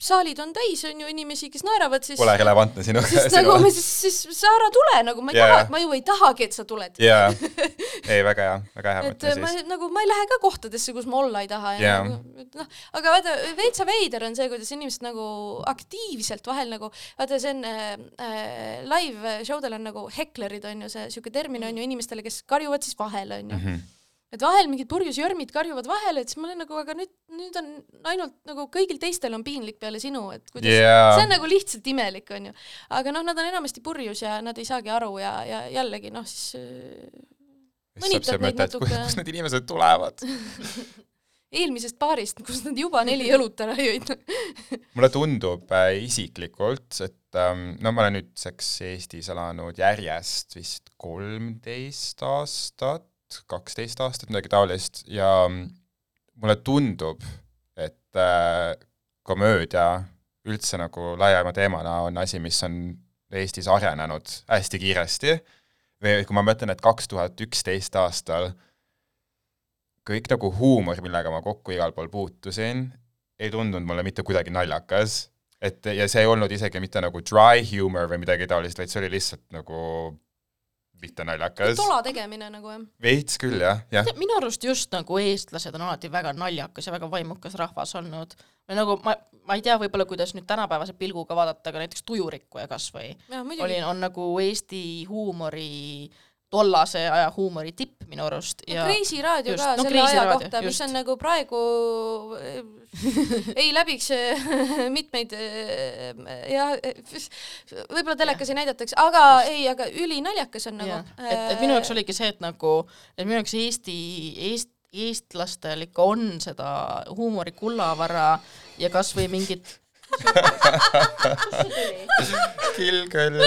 saalid on täis, on ju inimesi, kes naeravad, siis Pole relevantne sinu sinu... nagu siis, siis sa ära tule, nagu ma ei yeah. taha, ma ju ei tahagi, et sa tuled. jaa, <laughs> ei väga hea, väga hea mõte siis. ma nagu, ma ei lähe ka kohtadesse, kus ma olla ei taha ja yeah. nagu, noh, aga vaata, veitsa veider on see, kuidas inimesed nagu aktiivselt vahel nagu, vaata see on äh, äh, live show del on nagu heklerid on ju see siuke termin on ju inimestele, kes karjuvad siis vahele on ju mm. -hmm et vahel mingid purjus jörmid karjuvad vahele, et siis ma olen nagu, aga nüüd, nüüd on ainult nagu kõigil teistel on piinlik peale sinu, et kuidas yeah., see on nagu lihtsalt imelik, onju. aga noh, nad on enamasti purjus ja nad ei saagi aru ja, ja jällegi noh, siis mõnitad neid natuke. kust need inimesed tulevad <laughs> eelmisest paarist, kus nad juba neli õlut ära jõid <laughs> mulle tundub äh, isiklikult, et ähm, no ma olen nüüdseks Eestis elanud järjest vist kolmteist aastat, kaksteist aastat, midagi taolist, ja mulle tundub, et äh, komöödia üldse nagu laiema teemana on asi, mis on Eestis arenenud hästi kiiresti, või kui ma mõtlen, et kaks tuhat üksteist aastal kõik nagu huumor, millega ma kokku igal pool puutusin, ei tundunud mulle mitte kuidagi naljakas, et ja see ei olnud isegi mitte nagu dry humor või midagi taolist, vaid see oli lihtsalt nagu mitte naljakas. tola tegemine nagu jah. veits küll jah, jah. minu arust just nagu eestlased on alati väga naljakas ja väga vaimukas rahvas olnud. või nagu ma, ma ei tea, võib-olla kuidas nüüd tänapäevase pilguga vaadata, aga näiteks Tujurikkuja kasvõi oli, on nagu Eesti huumori äh, tollase aja huumori tipp minu arust ja no Kreisi raadio just, ka no, selle aja kohta, mis on nagu praegu ei läbiks <laughs> mitmeid jah, võib-olla telekas ei näidatakse, aga ja. ei, aga ülinaljakas on nagu. et, et minu jaoks oligi see, et nagu, et minu jaoks Eesti, Eest-, eestlastel ikka on seda huumori kullavara ja kasvõi mingit <laughs> Kilgõll.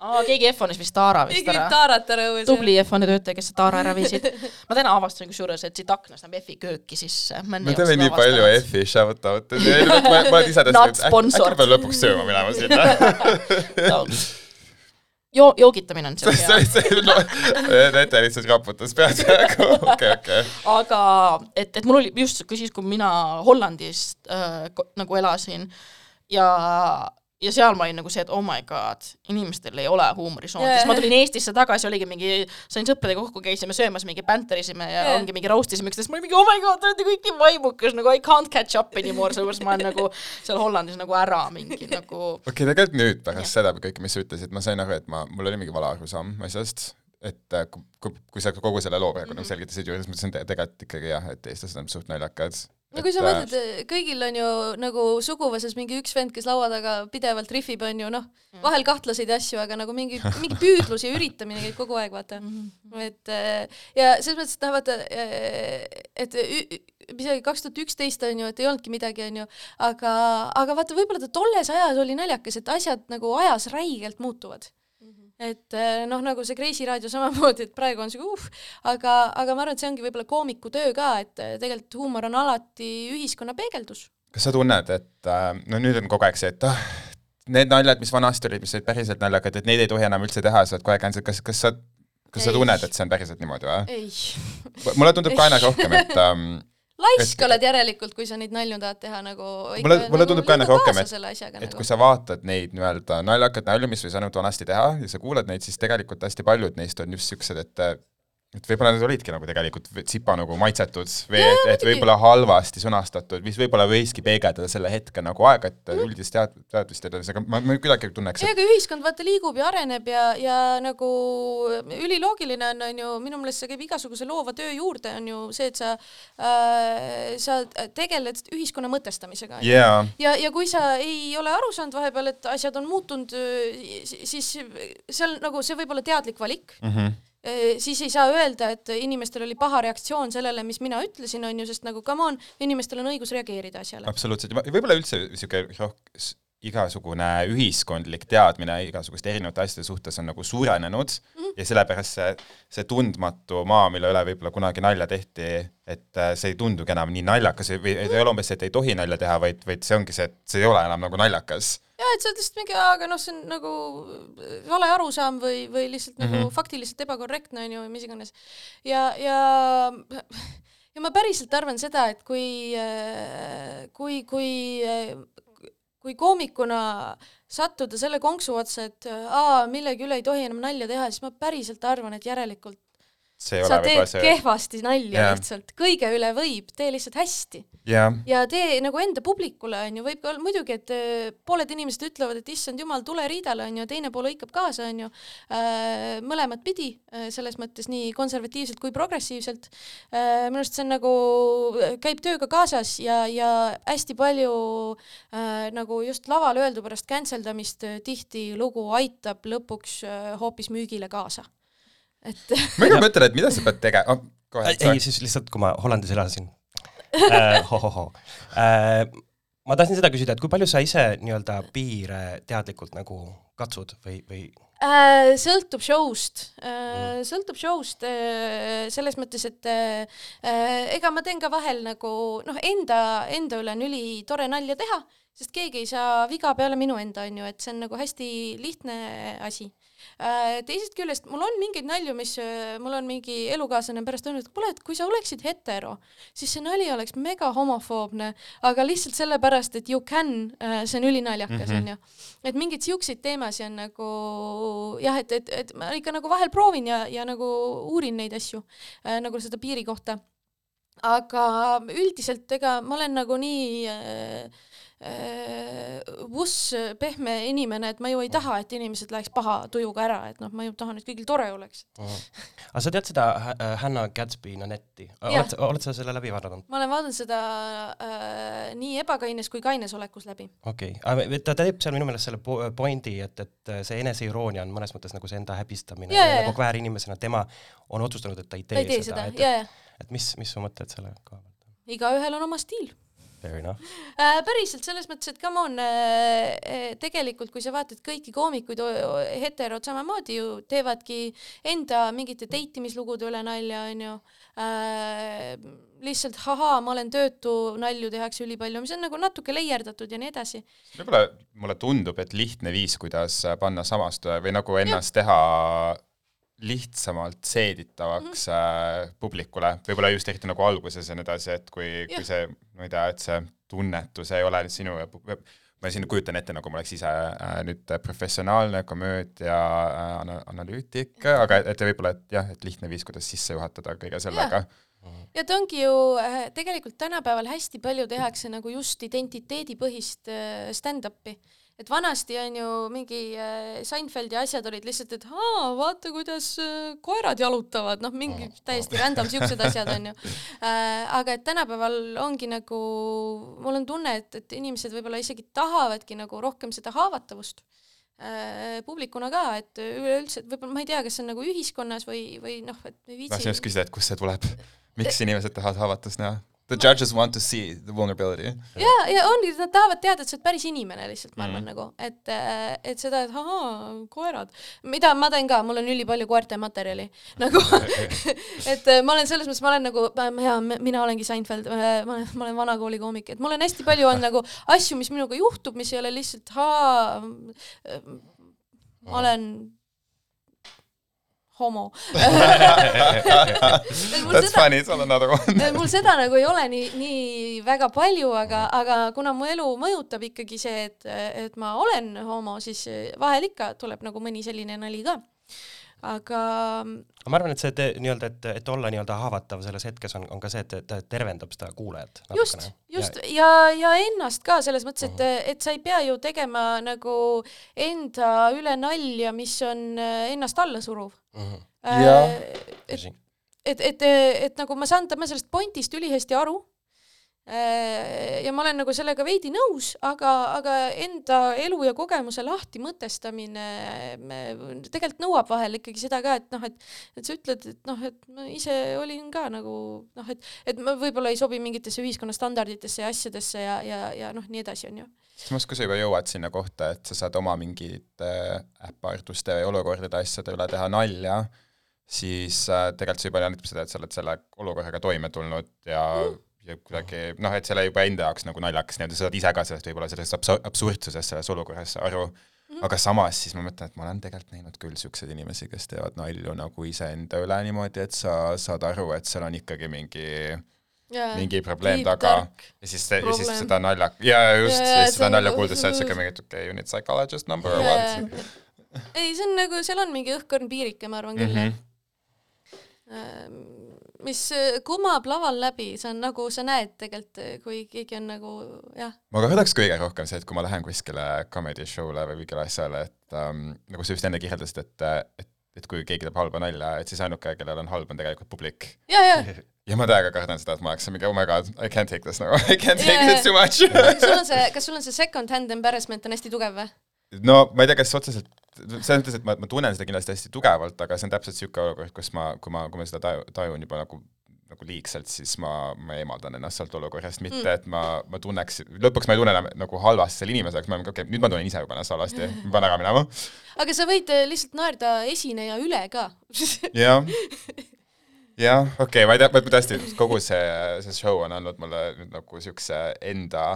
aa, keegi F-onis vist Taara vist keegi ära. Taarat ära õues. tubli F-oni töötaja, kes Taara ära viisid. ma täna avastasin kusjuures, et siit aknast näeb F-i kööki sisse. me teeme nii palju F-i shout-out'e, ma olen ise tõesti, äkki ma pean lõpuks sööma minema sinna <laughs> <laughs> joo-, joogitamine on <laughs> hea. see, see, Nete <laughs> lihtsalt raputas pead praegu, <laughs> okei, okei. aga et, et mul oli just siis, kui mina Hollandis äh, nagu elasin ja ja seal ma olin nagu see, et oh my god, inimestel ei ole huumorisoont yeah., siis ma tulin Eestisse tagasi, oligi mingi, sain sõpradega kokku, käisime söömas, mingi bänterisime ja yeah. ongi mingi roastisime üksteist, ma olin mingi oh my god, te olete kõik nii vaimukas, nagu I can't catch up anymore, sellepärast ma olen nagu seal Hollandis nagu ära mingi nagu okei okay,, tegelikult nüüd pärast yeah. seda kõike, mis sa ütlesid, ma sain aru, et ma, mul oli mingi vale arusaam asjast, et äh, kui, kui sa kogu selle loo praegu mm -hmm. nagu selgitasid ju, siis mõtlesin te, tegelikult ikkagi jah, et eestlased on suht naljakad no kui sa Et, äh, mõtled, kõigil on ju nagu suguvõsas mingi üks vend, kes laua taga pidevalt rihvib, on ju noh, vahel kahtlaseid asju, aga nagu mingi, <laughs> mingi püüdlus ja üritamine käib kogu aeg, vaata. et äh, ja selles mõttes, et noh, vaata, et ü- isegi kaks tuhat üksteist on ju, et ei olnudki midagi, on ju, aga, aga vaata, võib-olla ta tolles ajas oli naljakas, et asjad nagu ajas räigelt muutuvad et eh, noh, nagu see Kreisi raadio <laughs> samamoodi, et praegu on siuke uh, aga, aga ma arvan, et see ongi võib-olla koomiku töö ka, et eh, tegelikult huumor on alati ühiskonna peegeldus. kas sa tunned, et äh, no nüüd on kogu aeg see, et ah, need naljad, mis vanasti olid, mis olid päriselt naljakad, et neid ei tohi enam üldse teha, sa oled kogu aeg kas, kas sa, kas sa Ei. tunned, et see on päriselt niimoodi või? mulle tundub ka aina rohkem, et <laughs> ähm, laisk oled järelikult, kui sa neid nalju tahad teha nagu Mulle- mulle tundub ka aina rohkem, et- et nagu. kui sa vaatad neid nii-öelda naljakaid nalju, mis võis ainult vanasti teha ja sa kuulad neid, siis tegelikult hästi paljud neist on just siuksed, et et võib-olla need olidki nagu tegelikult tsipa nagu maitsetud või et, et võib-olla halvasti sõnastatud, mis võib-olla võiski peegeldada selle hetke nagu aega, et üldist tead-, teadmist ole, aga ma, ma kuidagi tunneks, ja et aga ühiskond vaata liigub ja areneb ja, ja nagu üliloogiline on, on ju, minu meelest see käib igasuguse loova töö juurde, on ju see, et sa äh,, sa tegeled ühiskonna mõtestamisega. jaa, ja, ja kui sa ei ole aru saanud vahepeal, et asjad on muutunud, siis seal nagu see võib olla teadlik valik mm. Mhm. Siis ei saa öelda, et inimestel oli paha reaktsioon sellele, mis mina ütlesin, on ju, sest nagu come on, inimestel on õigus reageerida asjale. absoluutselt, võib-olla üldse niisugune igasugune ühiskondlik teadmine igasuguste erinevate asjade suhtes on nagu suurenenud mm -hmm. ja sellepärast see, see tundmatu maa, mille üle võib-olla kunagi nalja tehti, et äh, see ei tundugi enam nii naljakas või et ei ole umbes see, et ei tohi nalja teha, vaid, vaid see ongi see, et see ei ole enam nagu naljakas. ja et sa ütled mingi, aga noh, see on nagu vale arusaam või, või lihtsalt mm -hmm. nagu faktiliselt ebakorrektne on ju mis iganes. ja, ja ja ma päriselt arvan seda, et kui, kui, kui, kui koomikuna sattuda selle konksu otsa, et aa, millegi üle ei tohi enam nalja teha, siis ma päriselt arvan, et järelikult sa teed see, kehvasti nalja Jah. lihtsalt, kõige üle võib, tee lihtsalt hästi jah, ja tee nagu enda publikule onju, võib ka olla muidugi, et äh, pooled inimesed ütlevad, et issand jumal, tule riidale onju, teine pool hõikab kaasa onju äh,, mõlemat pidi äh, selles mõttes nii konservatiivselt kui progressiivselt äh,. minu arust see on nagu, käib tööga kaasas ja, ja hästi palju äh, nagu just laval öeldu pärast cancel damist äh, tihtilugu aitab lõpuks äh, hoopis müügile kaasa. Et ma ikka mõtlen, et mida sa pead tegema oh,, kohe, ei, siis lihtsalt, kui ma Hollandis elasin. Äh,, ho-ho-ho äh,. ma tahtsin seda küsida, et kui palju sa ise nii-öelda piire teadlikult nagu katsud või, või? Äh, sõltub show'st. Äh,, sõltub show'st äh, selles mõttes, et ega ma teen ka vahel nagu noh, enda, enda üle on ülitore nalja teha, sest keegi ei saa viga peale minu enda, on ju, et see on nagu hästi lihtne asi. Teisest küljest mul on mingeid nalju, mis äh, mul on mingi elukaaslane pärast öelnud, et kuule, et kui sa oleksid hetero, siis see nali oleks mega homofoobne, aga lihtsalt sellepärast, et you can äh,, see on ülinaljakas, onju. et mingeid siukseid teemasid on nagu jah, et, et, et ma ikka nagu vahel proovin ja, ja nagu uurin neid asju äh, nagu seda piiri kohta. aga üldiselt ega ma olen nagu nii äh, äh, vuss pehme inimene, et ma ju ei taha, et inimesed läheks paha tujuga ära, et noh, ma ju tahan, et kõigil tore oleks. aga sa tead seda äh, Hannah Gadsby Nanetti, oled, oled sa selle läbi vaadanud? ma olen vaadanud seda äh, nii ebakaines kui kaines olekus läbi. okei. Okay., ta teeb seal minu meelest selle po- pointi, et, et see eneseironia on mõnes mõttes nagu see enda häbistamine Ja, ja, ja, nagu kväärinimesena, tema on otsustanud, et ta ei tee, ta ei tee seda, et, ja, ja et mis, mis su mõtted selle koha pealt igaühel on oma stiil Fair enough. <laughs> äh,. päriselt selles mõttes, et come on äh,, äh, tegelikult kui sa vaatad kõiki koomikuid, heterod samamoodi ju teevadki enda mingite date imislugude üle nalja, onju äh,. lihtsalt ahaa, ma olen töötu, nalju tehakse ülipalju, mis on nagu natuke leierdatud ja nii edasi. võib-olla mulle tundub, et lihtne viis, kuidas panna samastuja või nagu ennast teha lihtsamalt seeditavaks mm -hmm. publikule, võib-olla just eriti nagu alguses ja nii edasi, et kui, kui Jah. see, ma ei tea, et see tunnetus ei ole sinu ma siin kujutan ette, nagu ma oleks ise äh, nüüd professionaalne komöödia äh, ana- analüütik, aga et võib-olla, et jah, et lihtne viis, kuidas sisse juhatada kõige sellega. ja ta ongi ju äh, tegelikult tänapäeval hästi palju tehakse nagu just identiteedipõhist äh, stand-up'i et vanasti on ju mingi äh, Seinfeldi asjad olid lihtsalt, et aa, vaata, kuidas äh, koerad jalutavad, noh, mingi täiesti random siuksed asjad on ju <laughs> äh,. aga et tänapäeval ongi nagu, mul on tunne, et, et inimesed võib-olla isegi tahavadki nagu rohkem seda haavatavust publikuna ka, et üleüldse, et võib-olla ma ei tea, kas see on nagu ühiskonnas või, või noh, et ei viitsi tahtsin just küsida, et kust see tuleb, miks <laughs> inimesed tahavad haavatust näha? The judges want to see the vulnerability. ja, ja ongi, nad tahavad teada, et sa oled päris inimene lihtsalt, ma arvan mm. nagu, et, äh, et seda, et ahaa, koerad, mida ma teen ka, mul on ülipalju koerte materjali. <laughs> Nagu <laughs> et äh, ma olen selles mõttes, ma olen nagu, jaa, mina olengi Seinfeld, ma olen, ma olen vanakooli koomik, et mul on hästi palju on <laughs> nagu asju, mis minuga juhtub, mis ei ole lihtsalt haa, ma olen homo <laughs> <laughs> That's funny, it's on another one. <laughs> Mul seda nagu ei ole nii, nii väga palju, aga, aga kuna mu elu mõjutab ikkagi see, et, et ma olen homo, siis vahel ikka tuleb nagu mõni selline nali ka. Aga aga ma arvan, et see nii-öelda, et, et olla nii-öelda haavatav selles hetkes on, on ka see, et ta tervendab seda kuulajat. just, just ja, ja ennast ka selles mõttes, et, et sa ei pea ju tegema nagu enda üle nalja, mis on äh, ennast alla suruv. Mhm. Jah. et, et, et, et nagu ma saan tema sellest pointist ülihästi aru. Ja ma olen nagu sellega veidi nõus, aga, aga enda elu ja kogemuse lahti mõtestamine tegelikult nõuab vahel ikkagi seda ka, et noh, et, et sa ütled, et noh, et ma ise olin ka nagu noh, et, et ma võib-olla ei sobi mingitesse ühiskonna standarditesse ja asjadesse ja, ja, ja noh, nii edasi, onju. samas, kui sa juba jõuad sinna kohta, et sa saad oma mingite äparduste või olukordade asjade üle teha nalja, siis äh, tegelikult see juba näitab seda, et sa oled selle olukorraga toime tulnud ja mm. Ja kuidagi noh, et selle juba enda jaoks nagu naljakas nii-öelda, sa saad ise ka sellest võib-olla sellest absu- absurdsusest selles olukorras aru mm., aga samas siis ma mõtlen, et ma olen tegelikult näinud küll niisuguseid inimesi, kes teevad nalju nagu iseenda üle niimoodi, et sa saad aru, et seal on ikkagi mingi mingi probleem taga ja siis, ja siis seda nalja, jaa, just, ja siis seda on nalja nagu- kuuldes sa oled siuke mingi, et okei okay,, you need psychologist number Jaa. what. ei, see on nagu, seal on mingi õhkõrn piirike, ma arvan küll mm, Mhm. -hmm. Mis äh, kumab laval läbi, see on nagu, sa näed tegelikult, kui keegi on nagu jah, ma kardaks kõige rohkem see, et kui ma lähen kuskile comedy show'le või mingile asjale, et ähm, nagu sa just enne kirjeldasid, et, et, et kui keegi teeb halba nalja, et siis ainuke, kellel on halb, on tegelikult publik. ja, ja <laughs> ja ma täiega kardan seda, et ma oleksin mingi oh my god, I can't take this nagu, <laughs> I can't take Jaa, this too much sul on see, kas sul on see second hand embarrassment on hästi tugev või? No ma ei tea, kas otseselt, selles mõttes, et ma, ma tunnen seda kindlasti hästi tugevalt, aga see on täpselt niisugune olukord, kus ma, kui ma, kui ma seda taju, tajun juba nagu nagu liigselt, siis ma, ma eemaldan ennast sealt olukorrast, mitte mm. et ma, ma tunneks, lõpuks ma ei tunne enam nagu halvasti selle inimese jaoks, ma olen okei okay,, nüüd ma tunnen ise juba ennast halvasti, ma pean ära minema. aga sa võid äh, lihtsalt naerda esineja üle ka <laughs> jah, jah, okei okay,, ma ei tea, ma tõesti, kogu see, see show on andnud mulle nagu niisuguse enda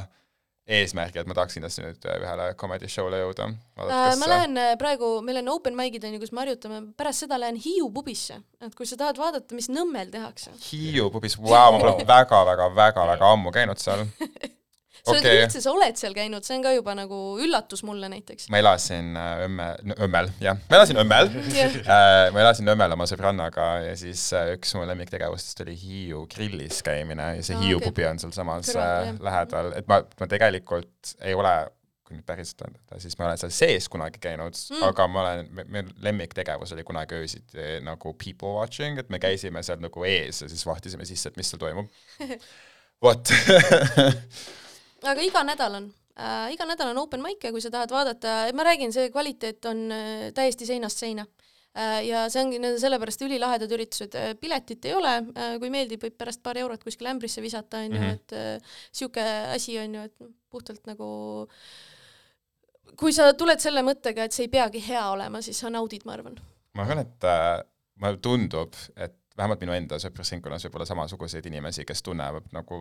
eesmärgi, et ma tahaks kindlasti nüüd ühele comedy show'le jõuda. Äh, ma lähen äh, praegu, meil on open mic'id on ju, kus me harjutame, pärast seda lähen Hiiu pubisse, et kui sa tahad vaadata, mis Nõmmel tehakse. Hiiu pubis, vau, ma pole <laughs> väga-väga-väga-väga ammu käinud seal. <laughs> sa oled okei, üldse, sa oled seal käinud, see on ka juba nagu üllatus mulle näiteks. ma elasin äh, Õmme, Õmmel, jah, ma elasin Õmmel äh, ma elasin Õmmel oma sõbrannaga ja siis äh, üks mu lemmiktegevustest oli Hiiu grillis käimine ja see Aa, Hiiu okei. pubi on sealsamas äh, lähedal, et ma, ma tegelikult ei ole kui nüüd päriselt öelda, siis ma olen seal sees kunagi käinud mm., aga ma olen, meie lemmiktegevus oli kunagi öösiti nagu people watching, et me käisime seal nagu ees ja siis vahtisime sisse, et mis seal toimub. <laughs> vot <laughs> aga iga nädal on äh,, iga nädal on open mic ja kui sa tahad vaadata, ma räägin, see kvaliteet on äh, täiesti seinast seina äh,. ja see ongi nende sellepärast ülilahedad üritused, piletit ei ole äh,, kui meeldib, võib pärast paar eurot kuskile ämbrisse visata, onju, Mhm. et äh, sihuke asi on ju, et noh, puhtalt nagu kui sa tuled selle mõttega, et see ei peagi hea olema, siis sa naudid, ma arvan. ma arvan, et äh, mulle tundub, et vähemalt minu enda sõprusringkonnas võib olla samasuguseid inimesi, kes tunnevad nagu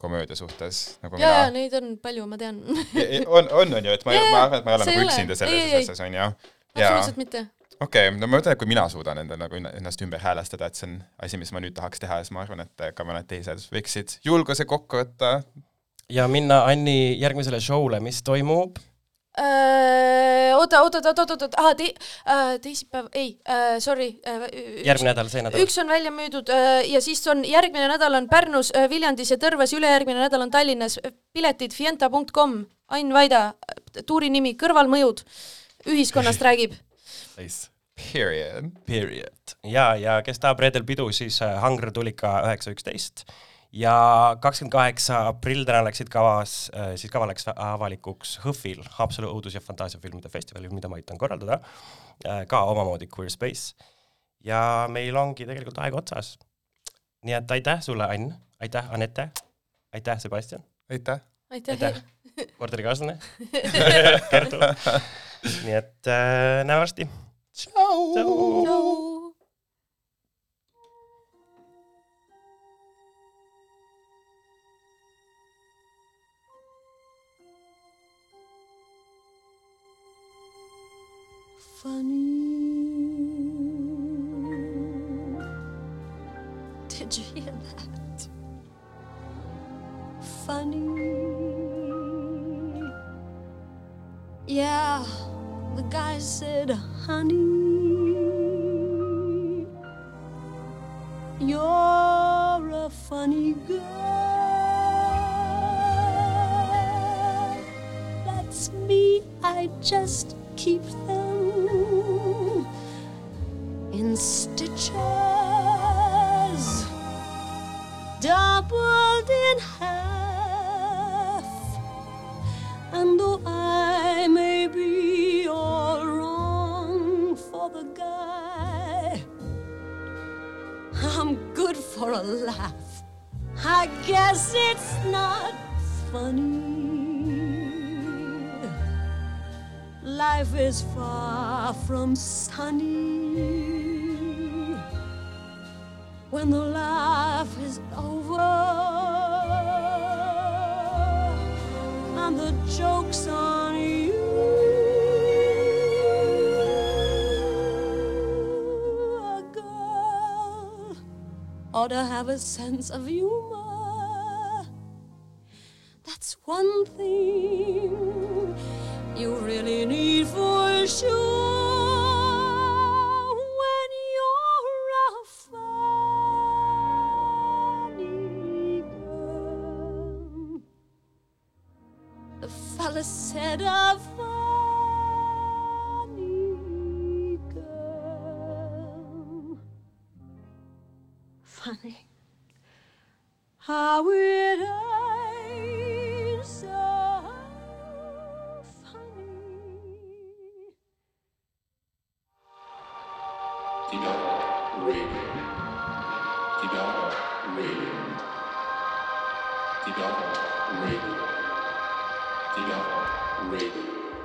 komöödia suhtes nagu ja, ja mina. neid on palju, ma tean. on, on, on ju, et ma, Jaa, ma arvan, et ma ei ole nagu üksinda selles asjas, on ju. absoluutselt mitte. okei okay,, no ma mõtlen, et kui mina suudan enda nagu enna- ennast ümber häälestada, et see on asi, mis ma nüüd tahaks teha, siis ma arvan, et ka mõned teised võiksid julguse kokku võtta. ja minna Anni järgmisele show'le, mis toimub oota, oota, oota, oota, oota, aa, te-, teisipäev, ei, sorry. järgmine nädal, see nädal. üks on välja müüdud äh, ja siis on järgmine nädal on Pärnus, Viljandis ja Tõrvas, ülejärgmine nädal on Tallinnas. piletid fienta.com, Ain Vaida, tuuri nimi Kõrvalmõjud, ühiskonnast räägib. <laughs> Period. Period. ja, ja kes tahab reedel pidu, siis äh, Hangr Tulika üheksa üksteist ja kakskümmend kaheksa aprill täna läksid kavas, siis kava läks avalikuks HÖFFil, Haapsalu õudus- ja fantaasiafilmide festivalil, mida ma aitan korraldada, ka omamoodi Queer Space. ja meil ongi tegelikult aeg otsas. nii et aitäh sulle, Ann, aitäh, Anette, aitäh, Sebastian, aitäh. aitäh, aitäh, korterikaaslane <laughs> Kertu. nii et äh, näeme varsti. tšau. tšau. Funny. Did you hear that? Funny. Yeah, the guy said, honey, you're a funny girl. That's me, I just keep them stitches, doubled in half. And though I may be all wrong for the guy, I'm good for a laugh. I guess it's not funny. Life is far from sunny when the laugh is over and the joke's on you. A girl ought to have a sense of humor.